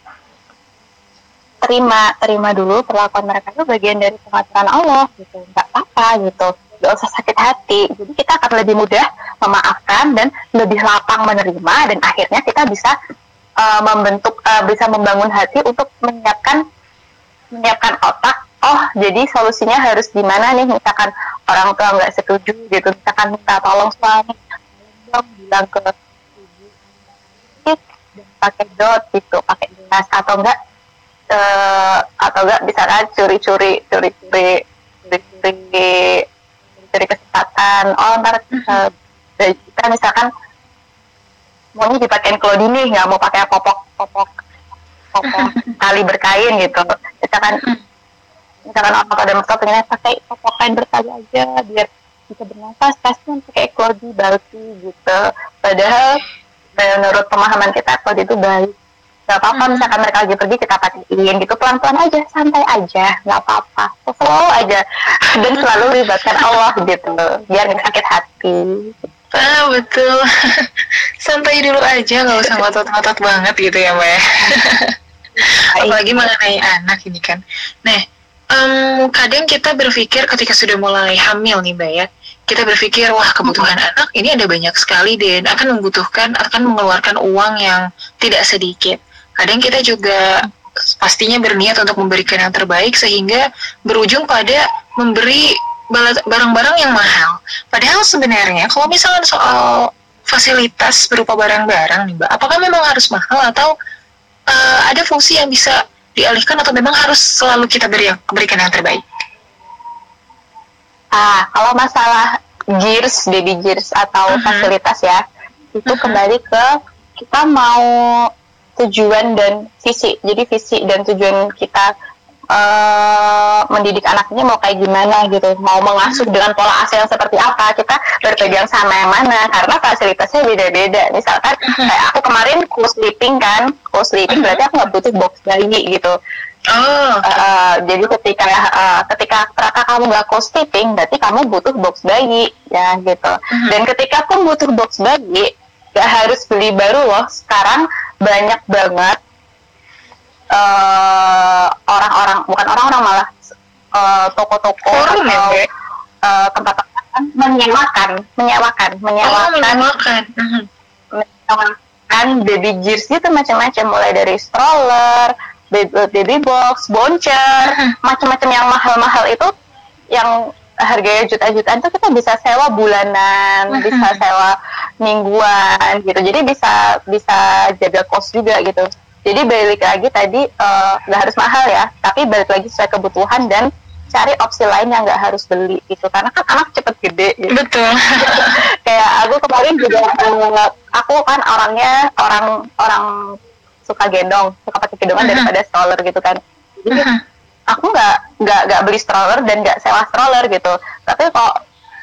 [SPEAKER 2] terima terima dulu perlakuan mereka itu bagian dari pengaturan Allah gitu nggak apa-apa gitu gak usah sakit hati. Jadi kita akan lebih mudah memaafkan dan lebih lapang menerima dan akhirnya kita bisa uh, membentuk, uh, bisa membangun hati untuk menyiapkan menyiapkan otak. Oh, jadi solusinya harus gimana nih? Misalkan orang tua nggak setuju gitu, misalkan minta tolong suami, bilang ke pakai dot gitu, pakai gelas atau enggak uh, atau enggak bisa curi-curi, curi-curi, curi-curi dari kesempatan. Oh ntar uh, kita misalkan maunya dipakein Claudine nggak mau pakai popok popok popok tali berkain gitu. Misalkan misalkan orang pada mertua pengen pakai popok kain bertali aja biar bisa bernafas. Kasihan pakai Claudie balti gitu. Padahal menurut pemahaman kita Claudie itu baik. Nggak apa-apa misalkan mereka lagi pergi kita patiin gitu. Pelan-pelan aja santai aja nggak apa-apa. Slow aja. Dan selalu libatkan Allah gitu biar nggak sakit hati.
[SPEAKER 1] Ah betul. Santai dulu aja, nggak usah ngotot-ngotot banget gitu ya mbak. Apalagi mengenai anak ini kan. Nah, em, kadang kita berpikir ketika sudah mulai hamil nih mbak ya, kita berpikir wah kebutuhan anak ini ada banyak sekali dan akan membutuhkan akan mengeluarkan uang yang tidak sedikit. Kadang kita juga pastinya berniat untuk memberikan yang terbaik sehingga berujung pada memberi barang-barang yang mahal. Padahal sebenarnya kalau misalnya soal fasilitas berupa barang-barang nih mbak, apakah memang harus mahal atau eh, ada fungsi yang bisa dialihkan atau memang harus selalu kita beri berikan yang terbaik?
[SPEAKER 2] Ah, kalau masalah gears, baby gears atau
[SPEAKER 1] Mhm.
[SPEAKER 2] fasilitas ya, itu kembali ke kita mau tujuan dan visi. Jadi visi dan tujuan kita eh, mendidik anak ini mau kayak gimana gitu, mau mengasuh dengan pola asuh yang seperti apa, kita berpegang sama yang mana, karena fasilitasnya beda-beda. Misalkan kayak aku kemarin co-sleeping kan, co-sleeping berarti aku nggak butuh box bayi gitu.
[SPEAKER 1] Oh,
[SPEAKER 2] Uh, jadi ketika uh, ketika ternyata kamu nggak co-sleeping, berarti kamu butuh box bayi, ya gitu. Dan ketika pun butuh box bayi, nggak harus beli baru loh. Sekarang banyak banget uh, orang-orang, bukan orang-orang malah uh, toko-toko
[SPEAKER 1] Forum ya,
[SPEAKER 2] atau uh, tempat-tempat menyewakan, menyewakan,
[SPEAKER 1] oh
[SPEAKER 2] menyewakan
[SPEAKER 1] menyewakan. Mhm.
[SPEAKER 2] kan baby gears gitu macam-macam mulai dari stroller, baby, box, boncer, macam-macam yang mahal-mahal itu yang harganya juta-jutaan itu kita bisa sewa bulanan, bisa sewa mingguan gitu. Jadi bisa bisa jaga kos juga gitu. Jadi balik lagi tadi eh, nggak harus mahal ya, tapi balik lagi sesuai kebutuhan dan cari opsi lain yang nggak harus beli gitu. Karena kan anak cepet gede gitu
[SPEAKER 1] Betul.
[SPEAKER 2] kayak aku kemarin juga eh, aku kan orangnya orang orang suka gendong suka pakai gendongan daripada stroller gitu kan. Jadi aku nggak nggak nggak beli stroller dan nggak sewa stroller gitu. Tapi kok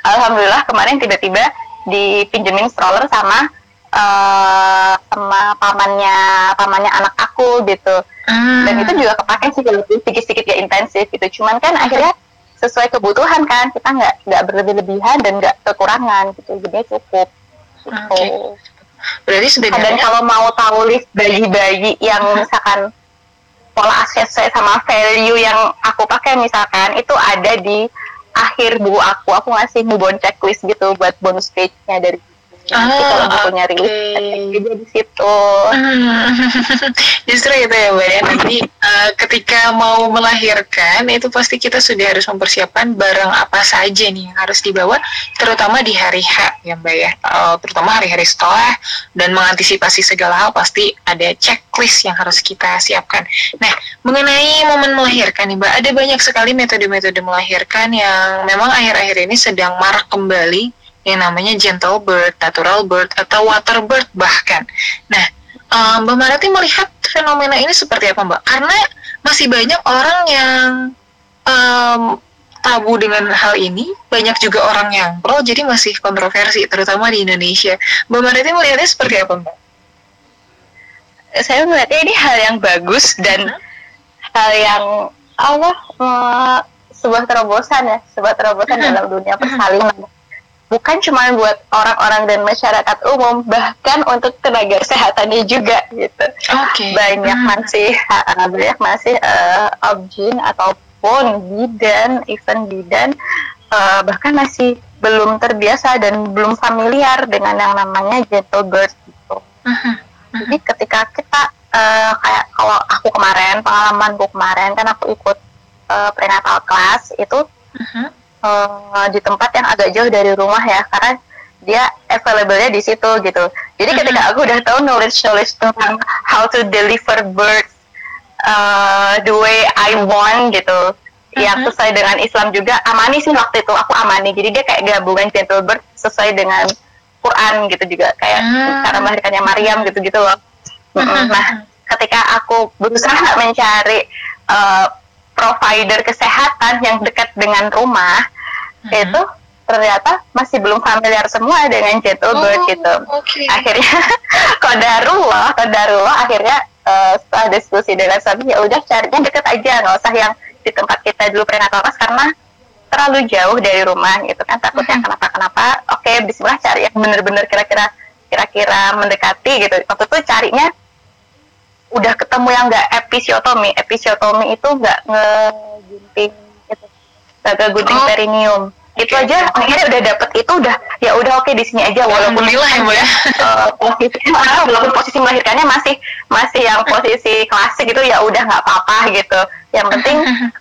[SPEAKER 2] alhamdulillah kemarin tiba-tiba dipinjemin stroller sama eh, sama pamannya pamannya anak aku gitu.
[SPEAKER 1] Hmm.
[SPEAKER 2] dan itu juga kepake sih sedikit-sedikit ya intensif gitu. Cuman kan akhirnya sesuai kebutuhan kan kita nggak nggak berlebih-lebihan dan nggak kekurangan gitu. Jadi cukup. Gitu.
[SPEAKER 1] Oke. Berarti
[SPEAKER 2] dan
[SPEAKER 1] sebenarnya
[SPEAKER 2] kalau mau tahu list bayi-bayi yang misalkan pola asuh sesuai sama value yang aku pakai misalkan itu ada di akhir buku aku. Aku ngasih newborn checklist gitu buat bonus page-nya dari
[SPEAKER 1] Ah,
[SPEAKER 2] kalau bukunya rilis
[SPEAKER 1] oke.
[SPEAKER 2] cek aja di situ.
[SPEAKER 1] Justru itu ya Mbak ya. Nanti eh, ketika mau melahirkan itu pasti kita sudah harus mempersiapkan barang apa saja nih yang harus dibawa, terutama di hari H ya Mbak ya. Eh, terutama hari-hari setelah dan mengantisipasi segala hal pasti ada checklist yang harus kita siapkan. Nah, mengenai momen melahirkan nih Mbak, ada banyak sekali metode-metode melahirkan yang memang akhir-akhir ini sedang marak kembali yang namanya gentle birth, natural birth, atau water birth bahkan. Nah, eh, Mbak Marati melihat fenomena ini seperti apa Mbak? Karena masih banyak orang yang em, tabu dengan hal ini, banyak juga orang yang pro, jadi masih kontroversi, terutama di Indonesia. Mbak Marati melihatnya seperti apa Mbak?
[SPEAKER 2] saya melihatnya ini hal yang bagus dan hal yang Allah eh, sebuah terobosan ya sebuah terobosan dalam dunia persalinan bukan cuma buat orang-orang dan masyarakat umum bahkan untuk tenaga kesehatannya juga gitu
[SPEAKER 1] Oke.
[SPEAKER 2] banyak
[SPEAKER 1] Hmm.
[SPEAKER 2] masih uh, banyak masih uh, objin ataupun bidan event bidan uh, bahkan masih belum terbiasa dan belum familiar dengan yang namanya gentle birth gitu
[SPEAKER 1] Mhm.
[SPEAKER 2] jadi ketika kita uh, kayak kalau aku kemarin pengalamanku kemarin kan aku ikut uh, prenatal class itu
[SPEAKER 1] Mhm.
[SPEAKER 2] Uh, di tempat yang agak jauh dari rumah ya karena dia available-nya di situ gitu. Jadi ketika aku udah tahu knowledge knowledge tentang how to deliver birth uh, the way I want gitu, yang sesuai dengan Islam juga amani sih waktu itu aku amani. Jadi dia kayak gabungan gentle birth sesuai dengan Quran gitu juga kayak
[SPEAKER 1] Hmm.
[SPEAKER 2] cara melahirkannya Maryam gitu-gitu loh. Mm-mm. Nah, ketika aku berusaha mencari uh, provider kesehatan yang dekat dengan rumah, Itu ternyata masih belum familiar semua dengan birth
[SPEAKER 1] Oh,
[SPEAKER 2] gitu.
[SPEAKER 1] Oke.
[SPEAKER 2] Akhirnya kodarullah, kodarullah akhirnya uh, setelah diskusi dengan suami ya udah carinya deket aja, nggak usah yang di tempat kita dulu prenatal nurse karena terlalu jauh dari rumah gitu kan takutnya
[SPEAKER 1] Mhm.
[SPEAKER 2] kenapa-kenapa. Oke, Bismillah cari yang bener-bener kira-kira kira-kira mendekati gitu. Waktu itu carinya udah ketemu yang nggak episiotomi. Episiotomi itu nggak ngegunting Nggak gunting
[SPEAKER 1] Oh.
[SPEAKER 2] perineum. Itu aja akhirnya udah dapet itu udah ya udah oke di sini aja walaupun
[SPEAKER 1] Alhamdulillah ya, Mbak ya.
[SPEAKER 2] posisi ah, walaupun posisi melahirkannya masih masih yang posisi klasik gitu ya udah nggak apa-apa gitu. Yang penting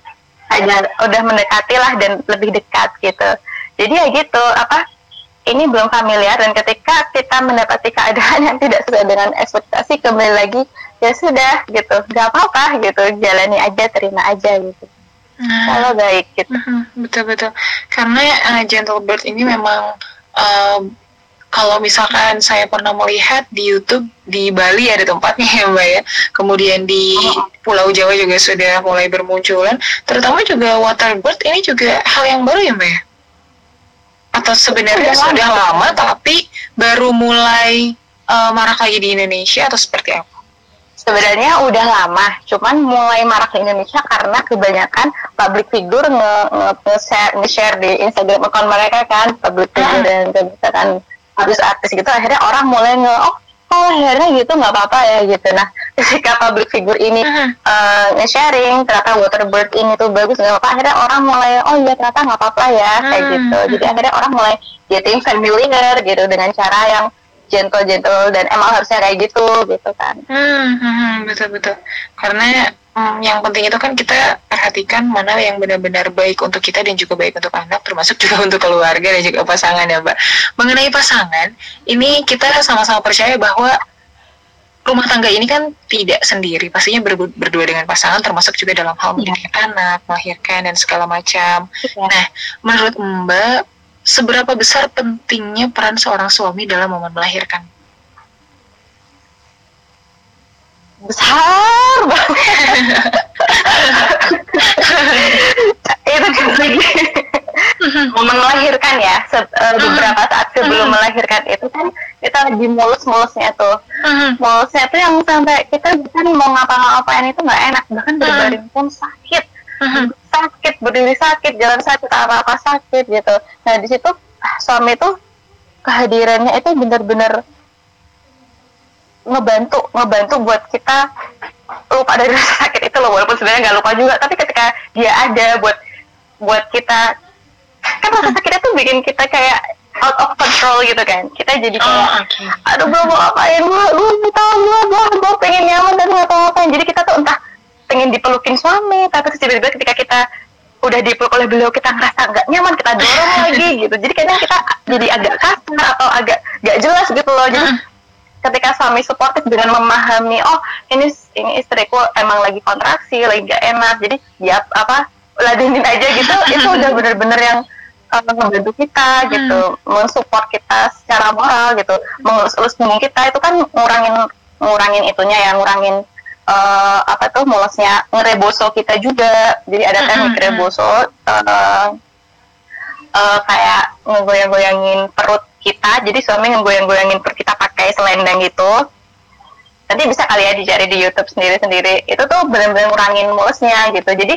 [SPEAKER 2] ada udah mendekati lah dan lebih dekat gitu. Jadi ya gitu apa ini belum familiar dan ketika kita mendapati keadaan yang tidak sesuai dengan ekspektasi kembali lagi ya sudah gitu nggak apa-apa gitu jalani aja terima aja gitu
[SPEAKER 1] Nah.
[SPEAKER 2] kalau baik gitu
[SPEAKER 1] Mhm, betul betul karena uh, gentle bird ini memang uh, kalau misalkan saya pernah melihat di YouTube di Bali ada tempatnya ya Mbak ya kemudian di Pulau Jawa juga sudah mulai bermunculan terutama juga waterbird ini juga hal yang baru ya Mbak ya atau sebenarnya
[SPEAKER 2] Sudah
[SPEAKER 1] sudah
[SPEAKER 2] lama.
[SPEAKER 1] lama tapi baru mulai uh, marak lagi di Indonesia atau seperti apa?
[SPEAKER 2] Sebenarnya udah lama cuman mulai marak di Indonesia karena kebanyakan public figure nge, nge, nge-share, nge-share di Instagram account mereka kan public figure dan dan misalkan artis-artis gitu akhirnya orang mulai nge oh oh akhirnya gitu nggak apa-apa ya gitu nah ketika public figure ini
[SPEAKER 1] Mhm.
[SPEAKER 2] eh, nge-sharing ternyata waterbird ini tuh bagus nggak apa-apa akhirnya orang mulai oh iya ternyata nggak apa-apa ya kayak
[SPEAKER 1] Hmm.
[SPEAKER 2] gitu jadi akhirnya orang mulai getting familiar gitu dengan cara yang gentle gentle dan emang harusnya kayak gitu gitu kan
[SPEAKER 1] Hmm, hmm, hmm, betul betul. Karena hmm, yang penting itu kan kita perhatikan mana yang benar-benar baik untuk kita dan juga baik untuk anak, termasuk juga untuk keluarga dan juga pasangan ya, Mbak. Mengenai pasangan, ini kita sama-sama percaya bahwa rumah tangga ini kan tidak sendiri, pastinya ber- berdua dengan pasangan, termasuk juga dalam hal mendidik anak, melahirkan dan segala macam. Nah, menurut Mbak, seberapa besar pentingnya peran seorang suami dalam momen melahirkan?
[SPEAKER 2] besar banget. Itu kan lagi momen melahirkan ya. Se- eh, beberapa saat sebelum melahirkan. Itu kan kita lagi mulus-mulusnya tuh. Mulusnya tuh yang sampai kita bukan mau ngapa-ngapain itu nggak enak. Bahkan berbaring pun sakit sakit berdiri sakit jalan sakit apa apa sakit gitu. Nah di situ ah, suami tuh kehadirannya itu benar-benar ngebantu ngebantu buat kita lupa dari rasa sakit itu loh walaupun sebenarnya nggak lupa juga tapi ketika dia ada buat buat kita kan rasa sakitnya tuh bikin kita kayak out of control gitu kan. Kita jadi kayak
[SPEAKER 1] Oh, oke.
[SPEAKER 2] aduh gue mau ngapain? Gue gue mau tahu gue gue gue pengen nyaman tapi nggak tahu ngapain jadi kita tuh entah pengen dipelukin suami tapi terus tiba-tiba ketika kita udah dipeluk oleh beliau kita ngerasa nggak nyaman kita dorong lagi gitu. Jadi kadang kita jadi agak kasar atau agak nggak jelas gitu loh. Jadi ketika suami suportif dengan memahami oh ini ini istriku emang lagi kontraksi lagi gak enak jadi ya apa ladenin aja gitu itu udah bener-bener yang uh, membantu kita gitu mensupport kita secara moral gitu mengelus-elus punggung kita itu kan ngurangin ngurangin itunya ya ngurangin eh, apa tuh mulusnya ngereboso kita juga. Jadi ada teknik reboso eh, eh, kayak ngegoyang-goyangin perut kita. Jadi suami ngegoyang-goyangin perut kita pakai selendang gitu. Nanti bisa kali ya dicari di YouTube sendiri-sendiri. Itu tuh benar-benar ngurangin mulusnya gitu. Jadi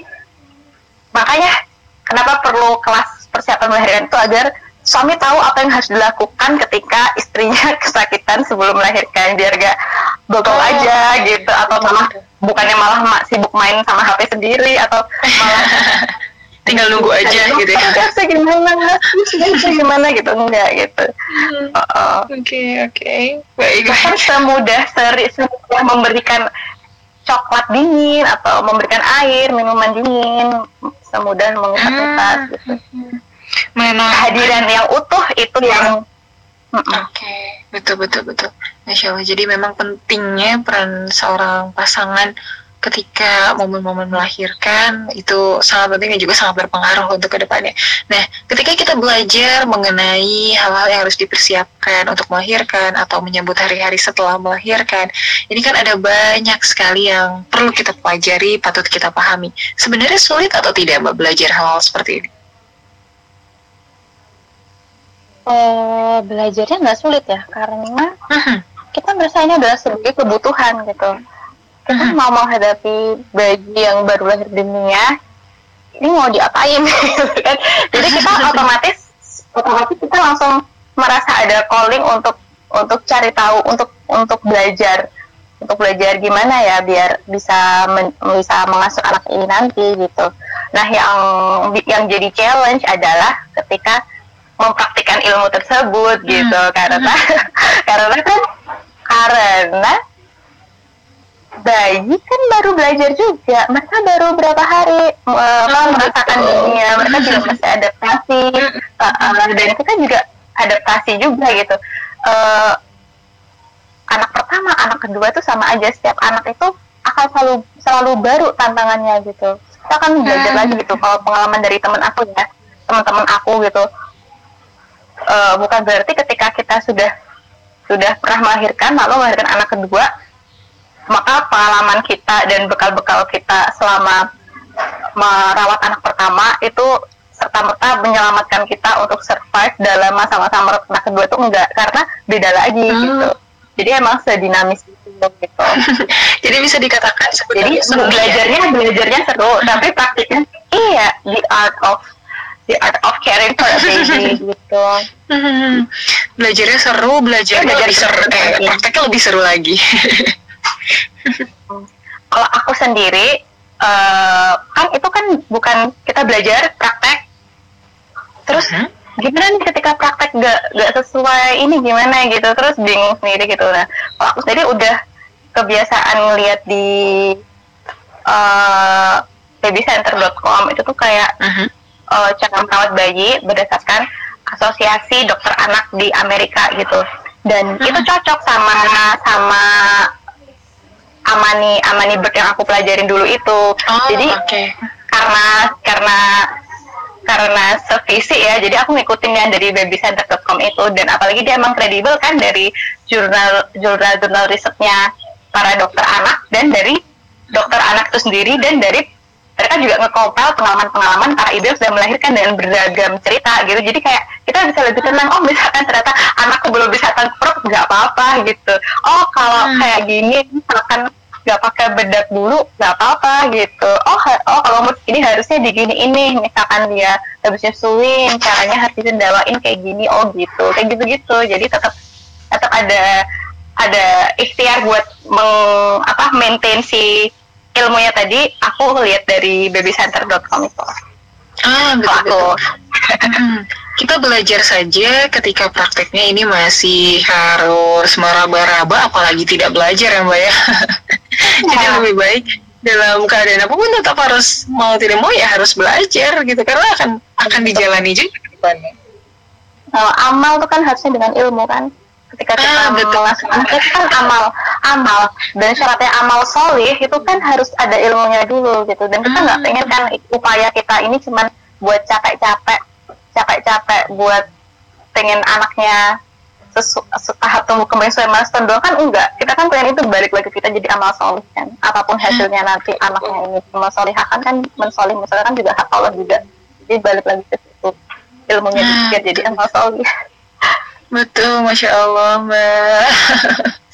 [SPEAKER 2] makanya kenapa perlu kelas persiapan melahirkan itu agar suami tahu apa yang harus dilakukan ketika istrinya kesakitan sebelum melahirkan biar gak bogol
[SPEAKER 1] Oh,
[SPEAKER 2] aja gitu atau malah bukannya malah mak sibuk main sama HP sendiri atau malah
[SPEAKER 1] Tinggal nunggu aja gitu ya.
[SPEAKER 2] Terus gimana gimana gitu enggak gitu Oh, oh.
[SPEAKER 1] Oke, oke. Baik,
[SPEAKER 2] bahkan semudah seri semudah memberikan coklat dingin atau memberikan air minuman dingin semudah mengusap
[SPEAKER 1] Ah.
[SPEAKER 2] nafas gitu
[SPEAKER 1] Memang
[SPEAKER 2] kehadiran yang utuh itu yang Mm-mm.
[SPEAKER 1] Oke, betul betul betul. Masya Allah. Jadi memang pentingnya peran seorang pasangan ketika momen-momen melahirkan itu sangat penting dan juga sangat berpengaruh untuk ke depannya. Nah, ketika kita belajar mengenai hal-hal yang harus dipersiapkan untuk melahirkan atau menyambut hari-hari setelah melahirkan, ini kan ada banyak sekali yang perlu kita pelajari, patut kita pahami. Sebenarnya sulit atau tidak Mbak belajar hal-hal seperti ini?
[SPEAKER 2] Eh, belajarnya nggak sulit ya karena kita merasa ini adalah sebagai kebutuhan gitu. Kita mau menghadapi bayi yang baru lahir di dunia ini mau diapain? Gitu kan jadi kita otomatis otomatis kita langsung merasa ada calling untuk untuk cari tahu untuk untuk belajar. Untuk belajar gimana ya biar bisa men, bisa mengasuh anak ini nanti gitu. Nah yang yang jadi challenge adalah ketika mempraktikkan ilmu tersebut gitu. Karena karena kan karena bayi kan baru belajar juga. Mereka baru berapa hari uh, merasakan dunia. Mereka juga masih adaptasi. Uh, dan kita juga adaptasi juga gitu. Uh, anak pertama anak kedua itu sama aja. Setiap anak itu akan selalu selalu baru tantangannya gitu. Kita akan belajar lagi gitu. Kalau pengalaman dari teman aku ya teman-teman aku gitu uh, bukan berarti ketika kita sudah sudah pernah melahirkan lalu melahirkan anak kedua maka pengalaman kita dan bekal-bekal kita selama merawat anak pertama itu serta merta menyelamatkan kita untuk survive dalam masa-masa merawat anak kedua itu enggak karena beda lagi hmm. gitu jadi emang sedinamis itu gitu
[SPEAKER 1] jadi bisa dikatakan
[SPEAKER 2] jadi ya? belajarnya ya? belajarnya seru tapi praktiknya iya the art of the art of caring for a baby gitu.
[SPEAKER 1] Hmm, belajarnya seru, belajarnya ya, belajar lebih seru, eh, prakteknya lebih seru lagi.
[SPEAKER 2] Kalau aku sendiri, uh, kan itu kan bukan kita belajar praktek, terus -huh. gimana nih ketika praktek gak gak sesuai ini gimana gitu, terus bingung sendiri gitu. Nah, kalau aku sendiri udah kebiasaan ngeliat di uh, babycenter.com itu tuh kayak uh -huh uh, cara merawat bayi berdasarkan asosiasi dokter anak di Amerika gitu dan hmm. itu cocok sama sama Amani Amani Bird yang aku pelajarin dulu itu oh, jadi okay. karena karena karena sevisi ya jadi aku ngikutin yang dari babycenter.com itu dan apalagi dia emang kredibel kan dari jurnal jurnal jurnal risetnya para dokter anak dan dari dokter anak itu sendiri dan dari mereka juga ngekompel pengalaman-pengalaman para ibu yang sudah melahirkan dengan beragam cerita gitu. Jadi kayak kita bisa lebih tenang oh misalkan ternyata anakku belum bisa tengkruk nggak apa-apa gitu. Oh kalau hmm. kayak gini misalkan nggak pakai bedak dulu nggak apa-apa gitu. Oh oh kalau umur ini harusnya digini ini misalkan dia habis nyusuin caranya harus disendawain kayak gini oh gitu. Kayak gitu-gitu. Jadi tetap tetap ada ada ikhtiar buat meng, apa maintain si ilmunya tadi aku lihat dari babycenter.com itu.
[SPEAKER 1] Ah, betul. hmm, kita belajar saja ketika prakteknya ini masih harus meraba-raba, apalagi tidak belajar ya Mbak ya. Jadi ya. lebih baik dalam keadaan apa pun tetap harus mau tidak mau ya harus belajar gitu karena akan akan dijalani juga depannya.
[SPEAKER 2] Kalau amal itu kan harusnya dengan ilmu kan ketika kita ah, melakukan itu kan amal amal dan syaratnya amal solih itu kan harus ada ilmunya dulu gitu. Dan kita nggak hmm. pengen kan upaya kita ini cuman buat capek-capek capek-capek buat pengen anaknya tahap tumbuh kembang sesuai milestone doang. Kan enggak. Kita kan pengen itu balik lagi kita jadi amal solih kan. Apa pun hasilnya hmm. nanti anaknya ini amal solih kan kan mensolih misalnya kan juga hak Allah juga. Jadi balik lagi ke situ. Ilmunya juga jadi amal solih
[SPEAKER 1] Betul, Masya Allah, Mbak.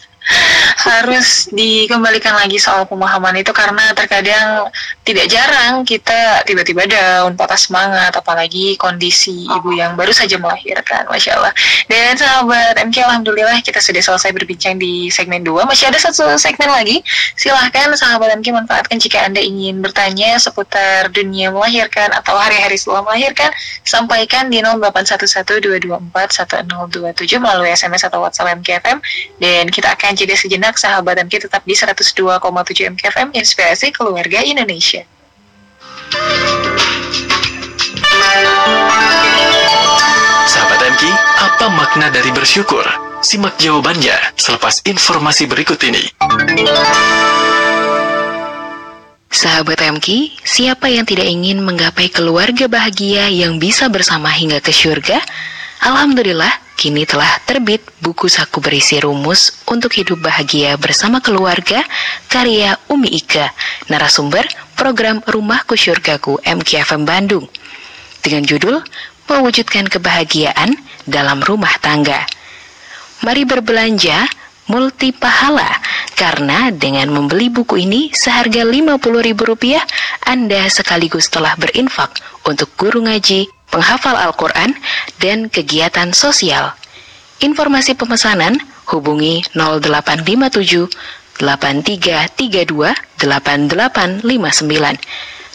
[SPEAKER 1] harus dikembalikan lagi soal pemahaman itu karena terkadang tidak jarang kita tiba-tiba down, patah semangat, apalagi kondisi ibu yang baru saja melahirkan, Masya Allah. Dan sahabat MK, Alhamdulillah kita sudah selesai berbincang di segmen 2. Masih ada satu segmen lagi. Silahkan sahabat MK manfaatkan jika Anda ingin bertanya seputar dunia melahirkan atau hari-hari setelah melahirkan, sampaikan di 081122411027 melalui SMS atau WhatsApp MKFM dan kita akan jeda sejenak sahabat kita tetap di 102,7 MKFM Inspirasi Keluarga Indonesia.
[SPEAKER 8] Sahabat MK, apa makna dari bersyukur? Simak jawabannya selepas informasi berikut ini.
[SPEAKER 6] Sahabat MK, siapa yang tidak ingin menggapai keluarga bahagia yang bisa bersama hingga ke syurga? Alhamdulillah, kini telah terbit buku saku berisi rumus untuk hidup bahagia bersama keluarga karya Umi Ika, narasumber program Rumahku Syurgaku MKFM Bandung. Dengan judul Mewujudkan Kebahagiaan dalam Rumah Tangga. Mari berbelanja multi pahala. Karena dengan membeli buku ini seharga Rp50.000 Anda sekaligus telah berinfak untuk guru ngaji, penghafal Al-Quran, dan kegiatan sosial. Informasi pemesanan hubungi 0857 8332 8859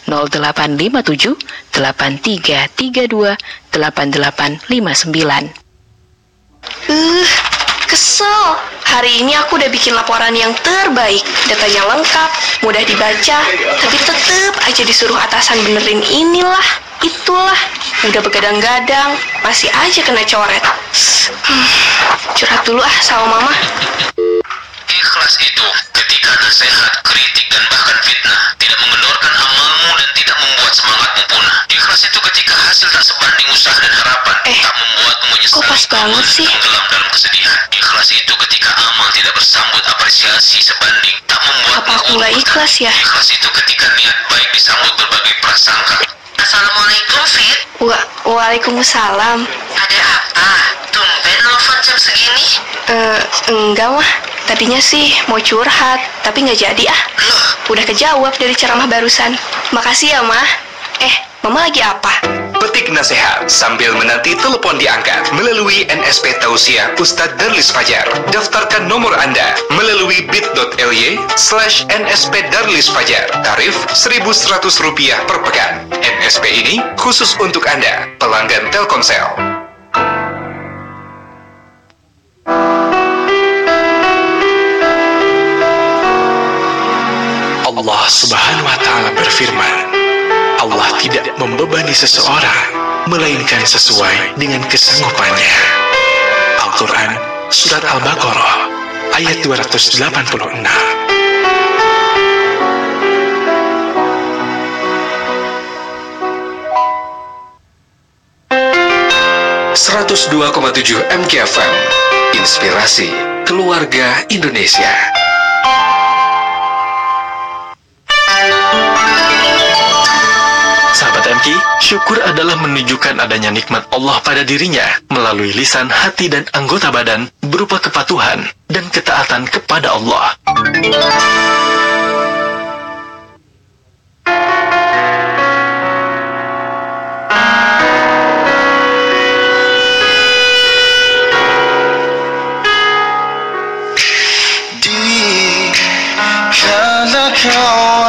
[SPEAKER 6] 0857 8332 8859
[SPEAKER 10] Uh, kesel. Hari ini aku udah bikin laporan yang terbaik. Datanya lengkap, mudah dibaca, tapi tetep aja disuruh atasan benerin inilah, itulah. Udah begadang-gadang, masih aja kena coret. Hmm, curhat dulu ah sama mama.
[SPEAKER 11] Ikhlas itu ketika nasihat, kritik, dan bahkan fitnah tidak mengendorkan amalmu dan tidak membuat semangatmu punah. Ikhlas itu ketika hasil tak sebanding usaha dan harapan
[SPEAKER 10] Eh,
[SPEAKER 11] tak membuatmu menyesal
[SPEAKER 10] kok pas banget sih?
[SPEAKER 11] tenggelam dalam kesedihan. Ikhlas itu ketika amal tidak bersambut apresiasi sebanding tak membuatmu
[SPEAKER 10] Apa aku nggak ikhlas ya?
[SPEAKER 11] Ikhlas itu ketika niat baik disambut berbagai prasangka. Assalamualaikum Fit.
[SPEAKER 10] Wa Waalaikumsalam.
[SPEAKER 11] Ada apa? Tumben nelfon jam segini?
[SPEAKER 10] Eh, enggak mah. Tadinya sih mau curhat, tapi nggak jadi ah. Udah kejawab dari ceramah barusan. Makasih ya, Mah. Eh, Mama lagi apa?
[SPEAKER 5] Petik nasihat sambil menanti telepon diangkat melalui NSP Tausiah Ustadz Darlis Fajar. Daftarkan nomor Anda melalui bit.ly slash NSP Darlis Fajar. Tarif Rp1.100 per pekan. NSP ini khusus untuk Anda, pelanggan Telkomsel.
[SPEAKER 3] Allah Subhanahu wa taala berfirman, Allah tidak membebani seseorang melainkan sesuai dengan kesanggupannya. Al-Qur'an surat Al-Baqarah ayat 286.
[SPEAKER 7] 102,7 MKFM Inspirasi Keluarga Indonesia
[SPEAKER 8] Syukur adalah menunjukkan adanya nikmat Allah pada dirinya melalui lisan, hati, dan anggota badan berupa kepatuhan dan ketaatan kepada Allah.
[SPEAKER 12] Dikala kau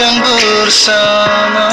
[SPEAKER 12] seakan bersama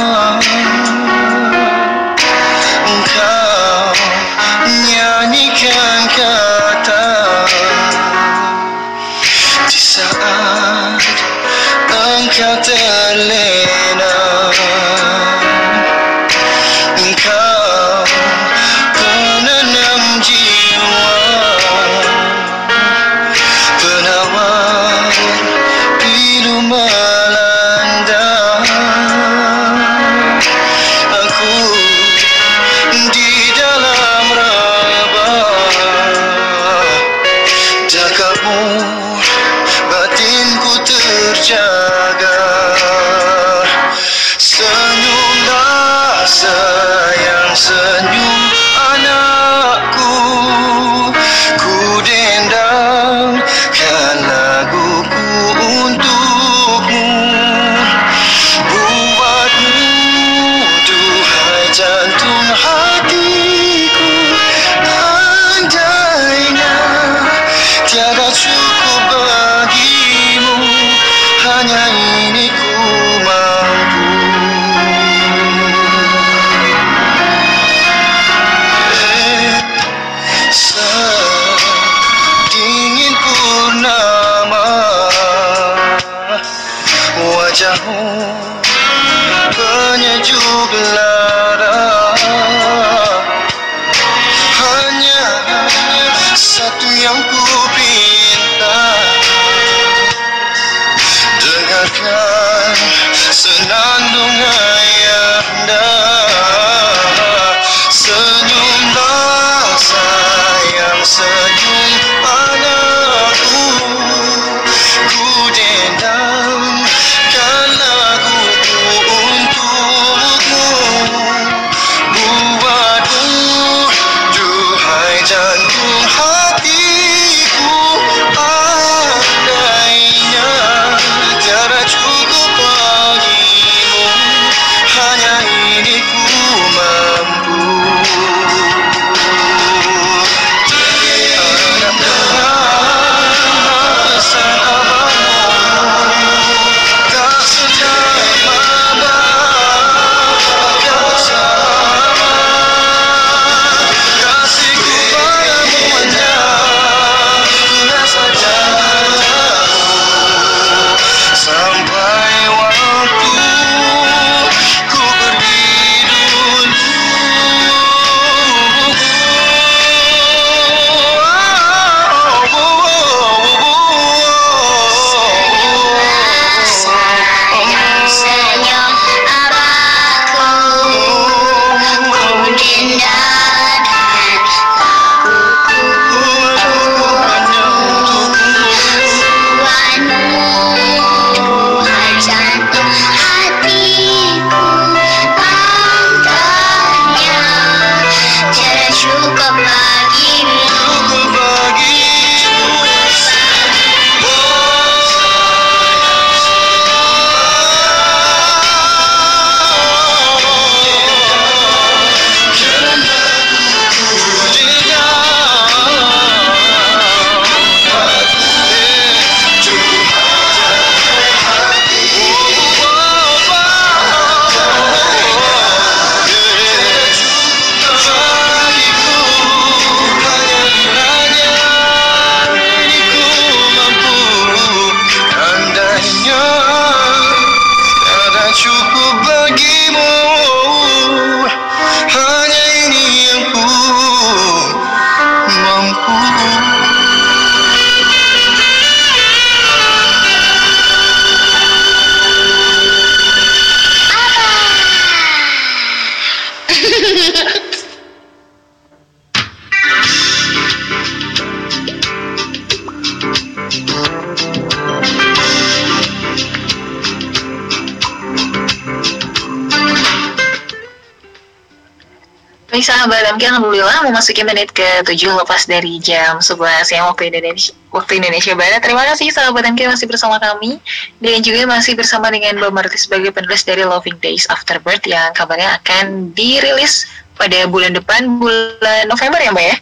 [SPEAKER 1] sahabat MK, Alhamdulillah memasuki menit ke-7 lepas dari jam 11 siang waktu Indonesia, waktu Indonesia Barat. Terima kasih sahabat MK masih bersama kami dan juga masih bersama dengan Mbak Marti sebagai penulis dari Loving Days Afterbirth yang kabarnya akan dirilis pada bulan depan, bulan November ya Mbak ya?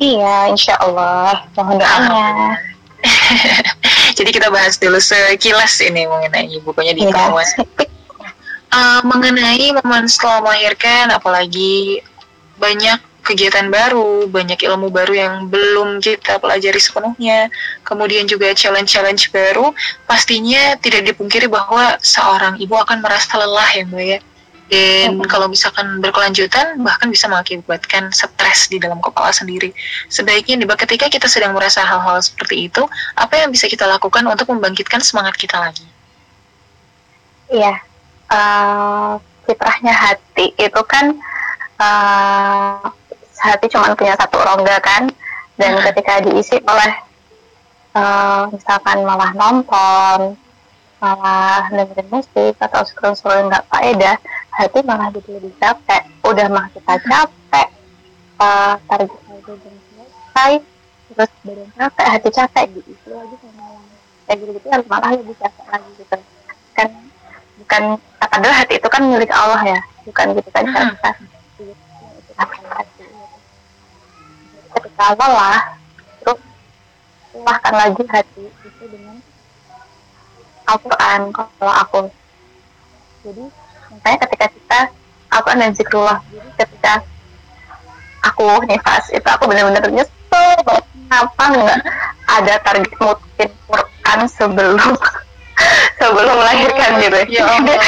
[SPEAKER 2] Iya, insya Allah. Mohon doanya.
[SPEAKER 1] Jadi kita bahas dulu sekilas ini mengenai bukunya di
[SPEAKER 2] Iya,
[SPEAKER 1] Kawan. Uh, mengenai momen setelah melahirkan, apalagi banyak kegiatan baru, banyak ilmu baru yang belum kita pelajari sepenuhnya, kemudian juga challenge-challenge baru, pastinya tidak dipungkiri bahwa seorang ibu akan merasa lelah ya Mbak ya. Dan kalau misalkan berkelanjutan, bahkan bisa mengakibatkan stres di dalam kepala sendiri. Sebaiknya nih, ketika kita sedang merasa hal-hal seperti itu, apa yang bisa kita lakukan untuk membangkitkan semangat kita lagi?
[SPEAKER 2] Iya, eh, fitrahnya hati itu kan eh, hati cuma punya satu rongga kan, dan ketika diisi oleh eh, misalkan malah nonton, malah dengerin musik atau scroll-scroll nggak faedah, hati malah jadi lebih capek. Udah mah kita capek, eh, target target belum selesai, terus badan capek, hati capek, diisi lagi sama yang kayak gitu-gitu ya malah lebih capek lagi gitu. Kan bukan padahal hati itu kan milik Allah ya bukan gitu kan kita hati ketika lelah terus lelahkan lagi hati itu dengan Al-Quran kalau aku. Jadi makanya ketika kita Al-Quran dan zikrullah jadi ketika aku nifas itu aku benar-benar nyesel kenapa nggak ada target mungkin Quran sebelum sebelum melahirkan gitu
[SPEAKER 1] Ya. Allah.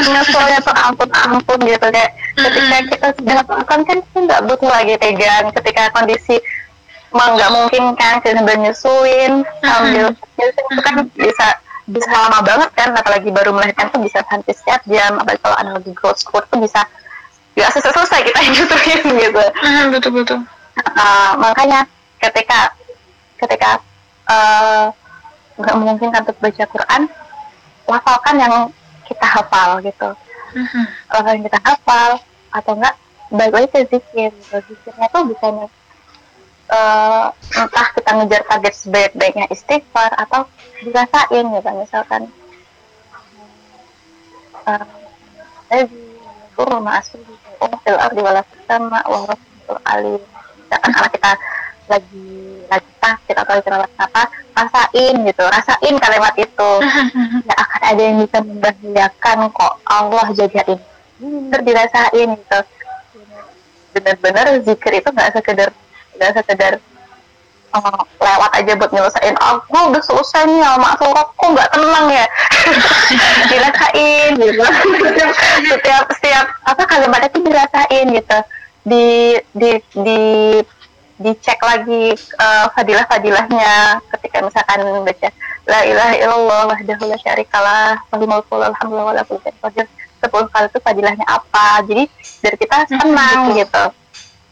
[SPEAKER 2] nyeselnya tuh ampun ampun gitu kayak ketika kita sudah makan kan kita nggak butuh lagi tegang ketika kondisi emang nggak mungkin kan kita sambil nyusuin sambil nyusuin itu kan bisa bisa lama banget kan apalagi baru melahirkan tuh bisa sampai setiap jam. Apalagi kalau ada lagi growth spurt tuh bisa nggak selesai selesai kita gituin gitu.
[SPEAKER 1] Betul betul
[SPEAKER 2] Uh, makanya ketika ketika uh, nggak memungkinkan untuk baca Quran lafalkan yang kita hafal gitu. Lafal yang kita hafal atau enggak baik lagi ke zikir. Gitu. zikirnya tuh bukan uh, entah kita ngejar target sebaik-baiknya istighfar atau dirasain gitu misalkan uh, guru ma'asri fil ardi sama wa rasul alim. Misalkan kita lagi lagi sakit atau lagi rawat apa rasain gitu. Rasain kalimat itu. Nggak akan ada yang bisa membahayakan kok. Allah jagain. Bener dirasain gitu. Bener-bener zikir itu nggak sekedar nggak sekedar oh, lewat aja buat nyelesain. Aku udah selesai nih sama kok nggak tenang ya? Dirasain gitu. Setiap setiap apa kalimat itu dirasain gitu. Di di di dicek lagi uh, fadilah-fadilahnya. Ketika misalkan baca la ilaha illallah wahdahu la syarikalah lahul mulku alhamdulillah wa la kulli qadir 10 kali itu fadilahnya apa? Jadi dari kita senang gitu.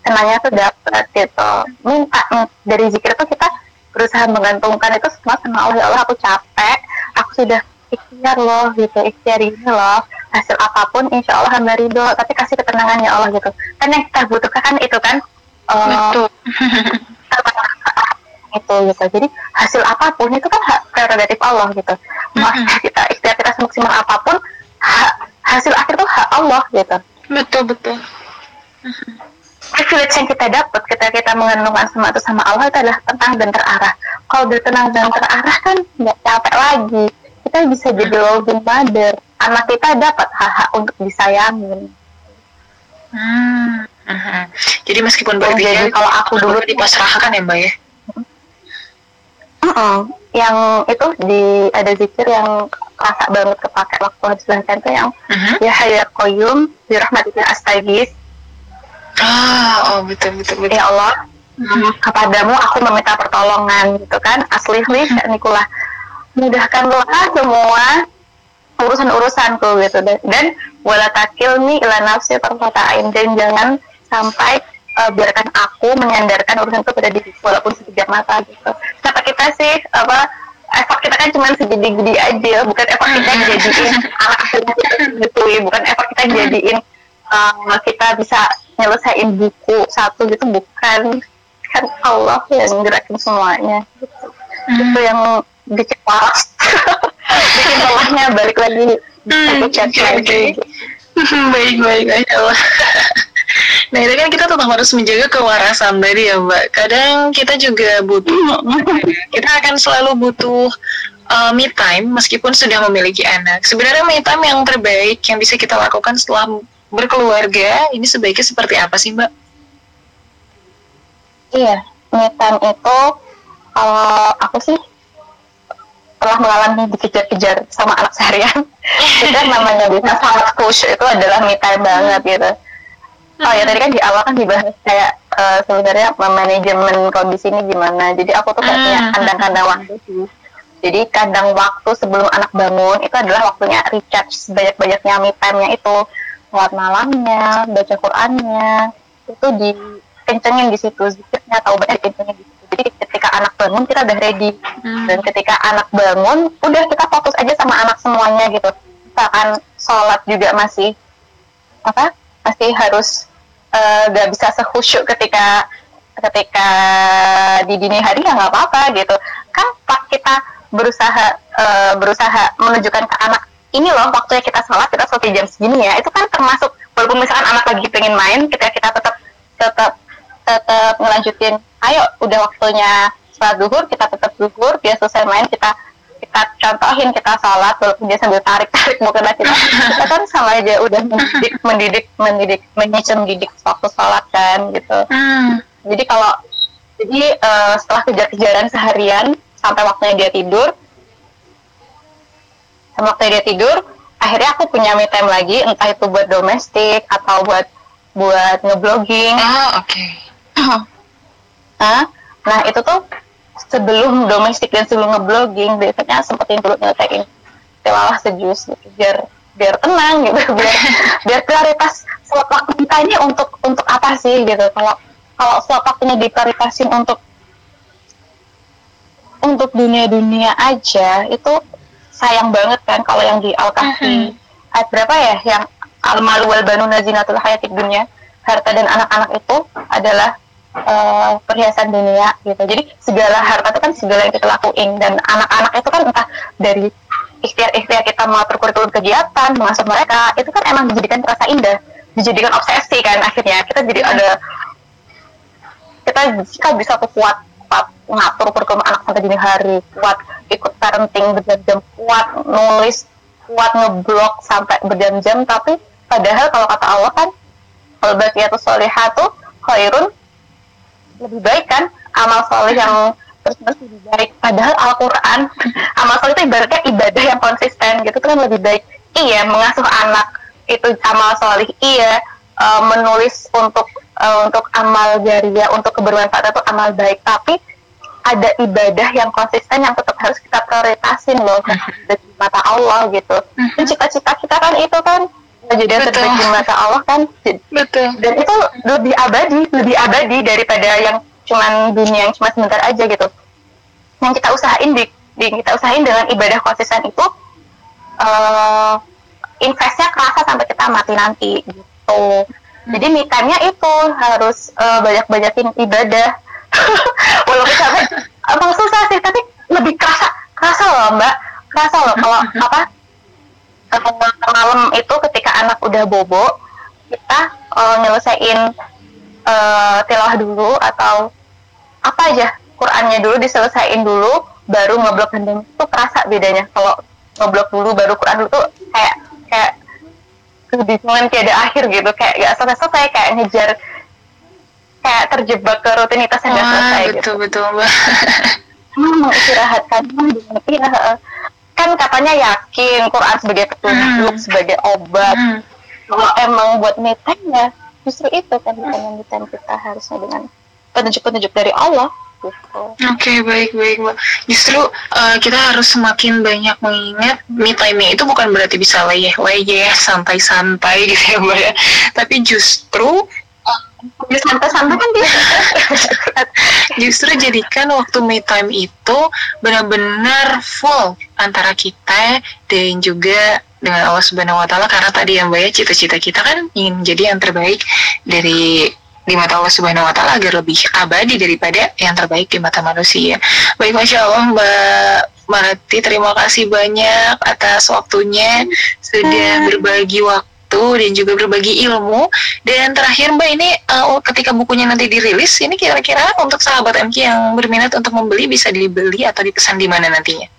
[SPEAKER 2] Senangnya tuh dapat gitu. Minta dari zikir tuh kita berusaha menggantungkan itu semua sama Allah ya Allah aku capek aku sudah ikhtiar loh gitu. Ikhtiar ini loh hasil apa pun insya Allah hamba ridho tapi kasih ketenangannya Allah gitu. Kan yang kita butuhkan kan itu kan uh, itu gitu. Jadi hasil apa pun itu kan hak prerogatif Allah gitu. Mau kita ikhtiar kita semaksimal apa pun hak, hasil akhir itu hak Allah gitu.
[SPEAKER 1] Betul betul.
[SPEAKER 2] Privilege yang kita dapat ketika kita mengandungkan semua itu sama Allah itu adalah tenang dan terarah. Kalau udah tenang dan terarah kan nggak capek lagi. Kita bisa jadi loving mother. Anak kita dapat hak-hak untuk disayangin
[SPEAKER 1] hmm. Uh-huh. jadi meskipun
[SPEAKER 2] Oh,
[SPEAKER 1] berpikir
[SPEAKER 2] jadi kalau aku dulu
[SPEAKER 1] dipasrahkan ya mbak ya?
[SPEAKER 2] Mm-mm. yang itu di ada zikir yang rasa banget kepake waktu habis melahirkan tuh yang ya hayya qayyum bi rahmatika astaghis.
[SPEAKER 1] Ah oh betul betul betul.
[SPEAKER 2] Ya Allah kepadamu aku meminta pertolongan gitu kan? Asli nih Nikulah mudahkanlah semua urusan-urusanku gitu. Dan, dan wala takilni ila nafsi tarfatain dan jangan sampai eh, biarkan aku menyandarkan urusanku pada diriku walaupun sekejap mata gitu. Kata kita sih apa effort kita kan cuma segede-gede aja bukan effort kita jadiin anak gitu bukan effort kita jadiin eh, kita bisa nyelesain buku satu gitu bukan. Kan Allah yang gerakin semuanya. Gitu. itu yang bikin bikin telahnya balik lagi. Dipecat lagi.
[SPEAKER 1] Baik baik baik Allah Nah itu kan kita tetap harus menjaga kewarasan tadi ya Mbak. Kadang kita juga butuh, kita akan selalu butuh uh, me time meskipun sudah memiliki anak. Sebenarnya me time yang terbaik yang bisa kita lakukan setelah berkeluarga ini sebaiknya seperti apa sih Mbak?
[SPEAKER 2] Iya, me time itu kalau aku sih telah mengalami dikejar-kejar sama anak seharian. itu kan namanya bisa sangat push itu adalah me time banget gitu. Oh ya tadi kan di awal kan dibahas kayak eh, sebenarnya manajemen kondisi ini gimana. Jadi aku tuh kayak punya kandang-kandang waktu sih. Jadi kandang waktu sebelum anak bangun itu adalah waktunya recharge sebanyak-banyaknya me time-nya itu lewat malamnya, baca Qur'annya, itu dikencengin di situ, zikirnya atau banyak dikencengin di situ. Jadi ketika anak bangun kita udah ready. Dan ketika anak bangun, udah kita fokus aja sama anak semuanya gitu. Misalkan sholat juga masih apa? Masih harus eh, nggak bisa sehusyuk ketika ketika di dini hari ya nggak apa-apa gitu. Kan pas kita berusaha eh, berusaha menunjukkan ke anak ini loh waktunya kita sholat kita selesai jam segini ya itu kan termasuk walaupun misalkan anak lagi pengen main ketika kita tetap tetap tetap ngelanjutin ayo udah waktunya sholat duhur kita tetap duhur dia selesai main kita kita contohin kita sholat walaupun dia sambil tarik tarik bukan kita kita kan sama aja udah mendidik mendidik mendidik menyusun mendidik waktu sholat kan gitu. Jadi kalau jadi eh, setelah kejar-kejaran seharian sampai waktunya dia tidur sama waktu dia tidur akhirnya aku punya me time lagi entah itu buat domestik atau buat buat ngeblogging.
[SPEAKER 1] Oh oke.
[SPEAKER 2] Nah nah itu tuh sebelum domestik dan sebelum ngeblogging biasanya sempetin dulu nyelesain tilawah sejus gitu biar biar tenang gitu biar biar prioritas slot waktu kita ini untuk untuk apa sih gitu. Kalau kalau slot waktunya diprioritasin untuk untuk dunia-dunia aja itu sayang banget kan kalau yang di al kahfi ayat berapa ya? Yang al malu wal banuna zinatul hayatid dunia harta dan anak-anak itu adalah eh, perhiasan dunia gitu. Jadi segala harta itu kan segala yang kita lakuin. Dan anak-anak itu kan entah dari ikhtiar-ikhtiar kita mengatur kurikulum kegiatan mengasuh mereka itu kan emang dijadikan terasa indah. Dijadikan obsesi kan akhirnya. Kita jadi ada kita kita bisa tuh kuat kuat ngatur kurikulum anak sampai dini hari. Kuat ikut parenting berjam-jam kuat nulis kuat ngeblok sampai berjam-jam. Tapi padahal kalau kata Allah kan kalau bakiyatus solihatu khairun lebih baik kan amal soleh yang terus terus lebih baik padahal Al-Quran amal soleh itu ibaratnya ibadah yang konsisten gitu kan lebih baik. Iya mengasuh anak itu amal soleh. Iya eh, menulis untuk eh, untuk amal jariah untuk kebermanfaatan itu amal baik. Tapi ada ibadah yang konsisten yang tetap harus kita prioritasin loh di mata Allah gitu. Dan cita-cita kita kan itu kan jadi yang terbaik di mata Allah kan.
[SPEAKER 1] Betul.
[SPEAKER 2] Dan itu lebih abadi lebih abadi daripada yang cuman dunia yang cuma sebentar aja gitu. Yang kita usahain di, di- kita usahain dengan ibadah konsisten itu eh investnya kerasa sampai kita mati nanti gitu. Jadi me time-nya itu harus eh, banyak-banyakin ibadah. Walaupun sampai emang susah sih tapi lebih kerasa kerasa loh mbak. Kerasa loh kalau apa eh, malam itu ketika anak udah bobo kita eh, nyelesain eh, tilawah dulu atau apa aja Qurannya dulu diselesain dulu baru ngeblok gendeng itu kerasa bedanya. Kalau ngeblok dulu baru Quran dulu tuh kayak kayak kebingungan tiada akhir gitu. Kayak gak selesai selesai kayak ngejar kayak terjebak ke rutinitas yang gak
[SPEAKER 1] Wah,
[SPEAKER 2] selesai gitu.
[SPEAKER 1] betul betul mbak.
[SPEAKER 2] Emang mengistirahatkan iya. Kan katanya yakin Quran sebagai petunjuk sebagai obat. Kalau emang buat time ya justru itu kan bukan yang time kita harusnya dengan petunjuk-petunjuk dari Allah gitu.
[SPEAKER 1] Oke baik baik mbak. Justru eh, kita harus semakin banyak mengingat me time itu bukan berarti bisa leyeh-leyeh, santai-santai gitu ya mbak ya. Tapi justru
[SPEAKER 2] ya santai-santai kan dia.
[SPEAKER 1] Justru jadikan waktu me time itu benar-benar full antara kita dan juga dengan Allah Subhanahu Wa Taala karena tadi yang mbak ya cita-cita kita kan ingin menjadi yang terbaik dari di mata Allah Subhanahu Wa Taala agar lebih abadi daripada yang terbaik di mata manusia. Baik, masya Allah Mbak Marati, terima kasih banyak atas waktunya. Sudah berbagi waktu dan juga berbagi ilmu. Dan terakhir Mbak ini uh, ketika bukunya nanti dirilis, ini kira-kira untuk sahabat MK yang berminat untuk membeli bisa dibeli atau dipesan di mana nantinya?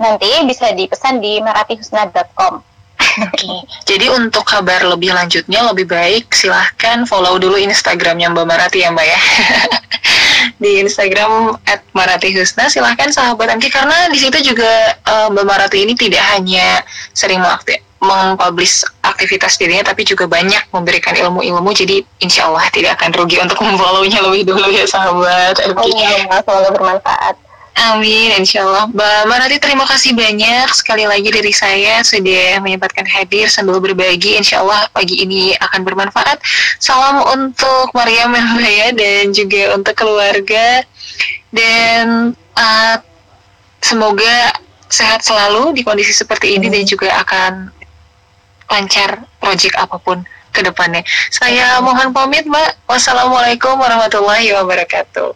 [SPEAKER 2] nanti bisa dipesan di meratihusna.com
[SPEAKER 1] Oke, jadi untuk kabar lebih lanjutnya lebih baik silahkan follow dulu Instagramnya Mbak Marati ya Mbak ya. di Instagram @maratihusna silahkan sahabat MK karena di situ juga eh, Mbak Marati ini tidak hanya sering mengakti- mempublish aktivitas dirinya tapi juga banyak memberikan ilmu-ilmu jadi insya Allah tidak akan rugi untuk memfollownya lebih dulu ya sahabat MK.
[SPEAKER 2] semoga bermanfaat
[SPEAKER 1] Amin, insya Allah. Mbak Marati, terima kasih banyak sekali lagi dari saya sudah menyempatkan hadir sambil berbagi. Insya Allah pagi ini akan bermanfaat. Salam untuk Mariam ya, Mbak ya, dan juga untuk keluarga. Dan uh, semoga sehat selalu di kondisi seperti ini dan juga akan lancar proyek apa pun ke depannya. Saya mohon pamit, Mbak. Wassalamualaikum warahmatullahi wabarakatuh.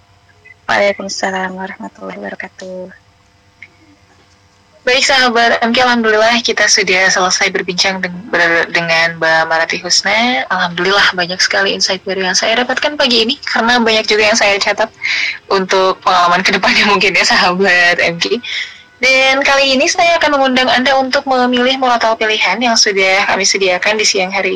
[SPEAKER 2] Waalaikumsalam warahmatullahi wabarakatuh
[SPEAKER 1] Baik sahabat MK, Alhamdulillah kita sudah selesai berbincang deng- ber- dengan Mbak Marati Husna. Alhamdulillah banyak sekali insight baru yang saya dapatkan pagi ini karena banyak juga yang saya catat untuk pengalaman ke depannya mungkin ya sahabat MK. Dan kali ini saya akan mengundang Anda untuk memilih moratal pilihan yang sudah kami sediakan di siang hari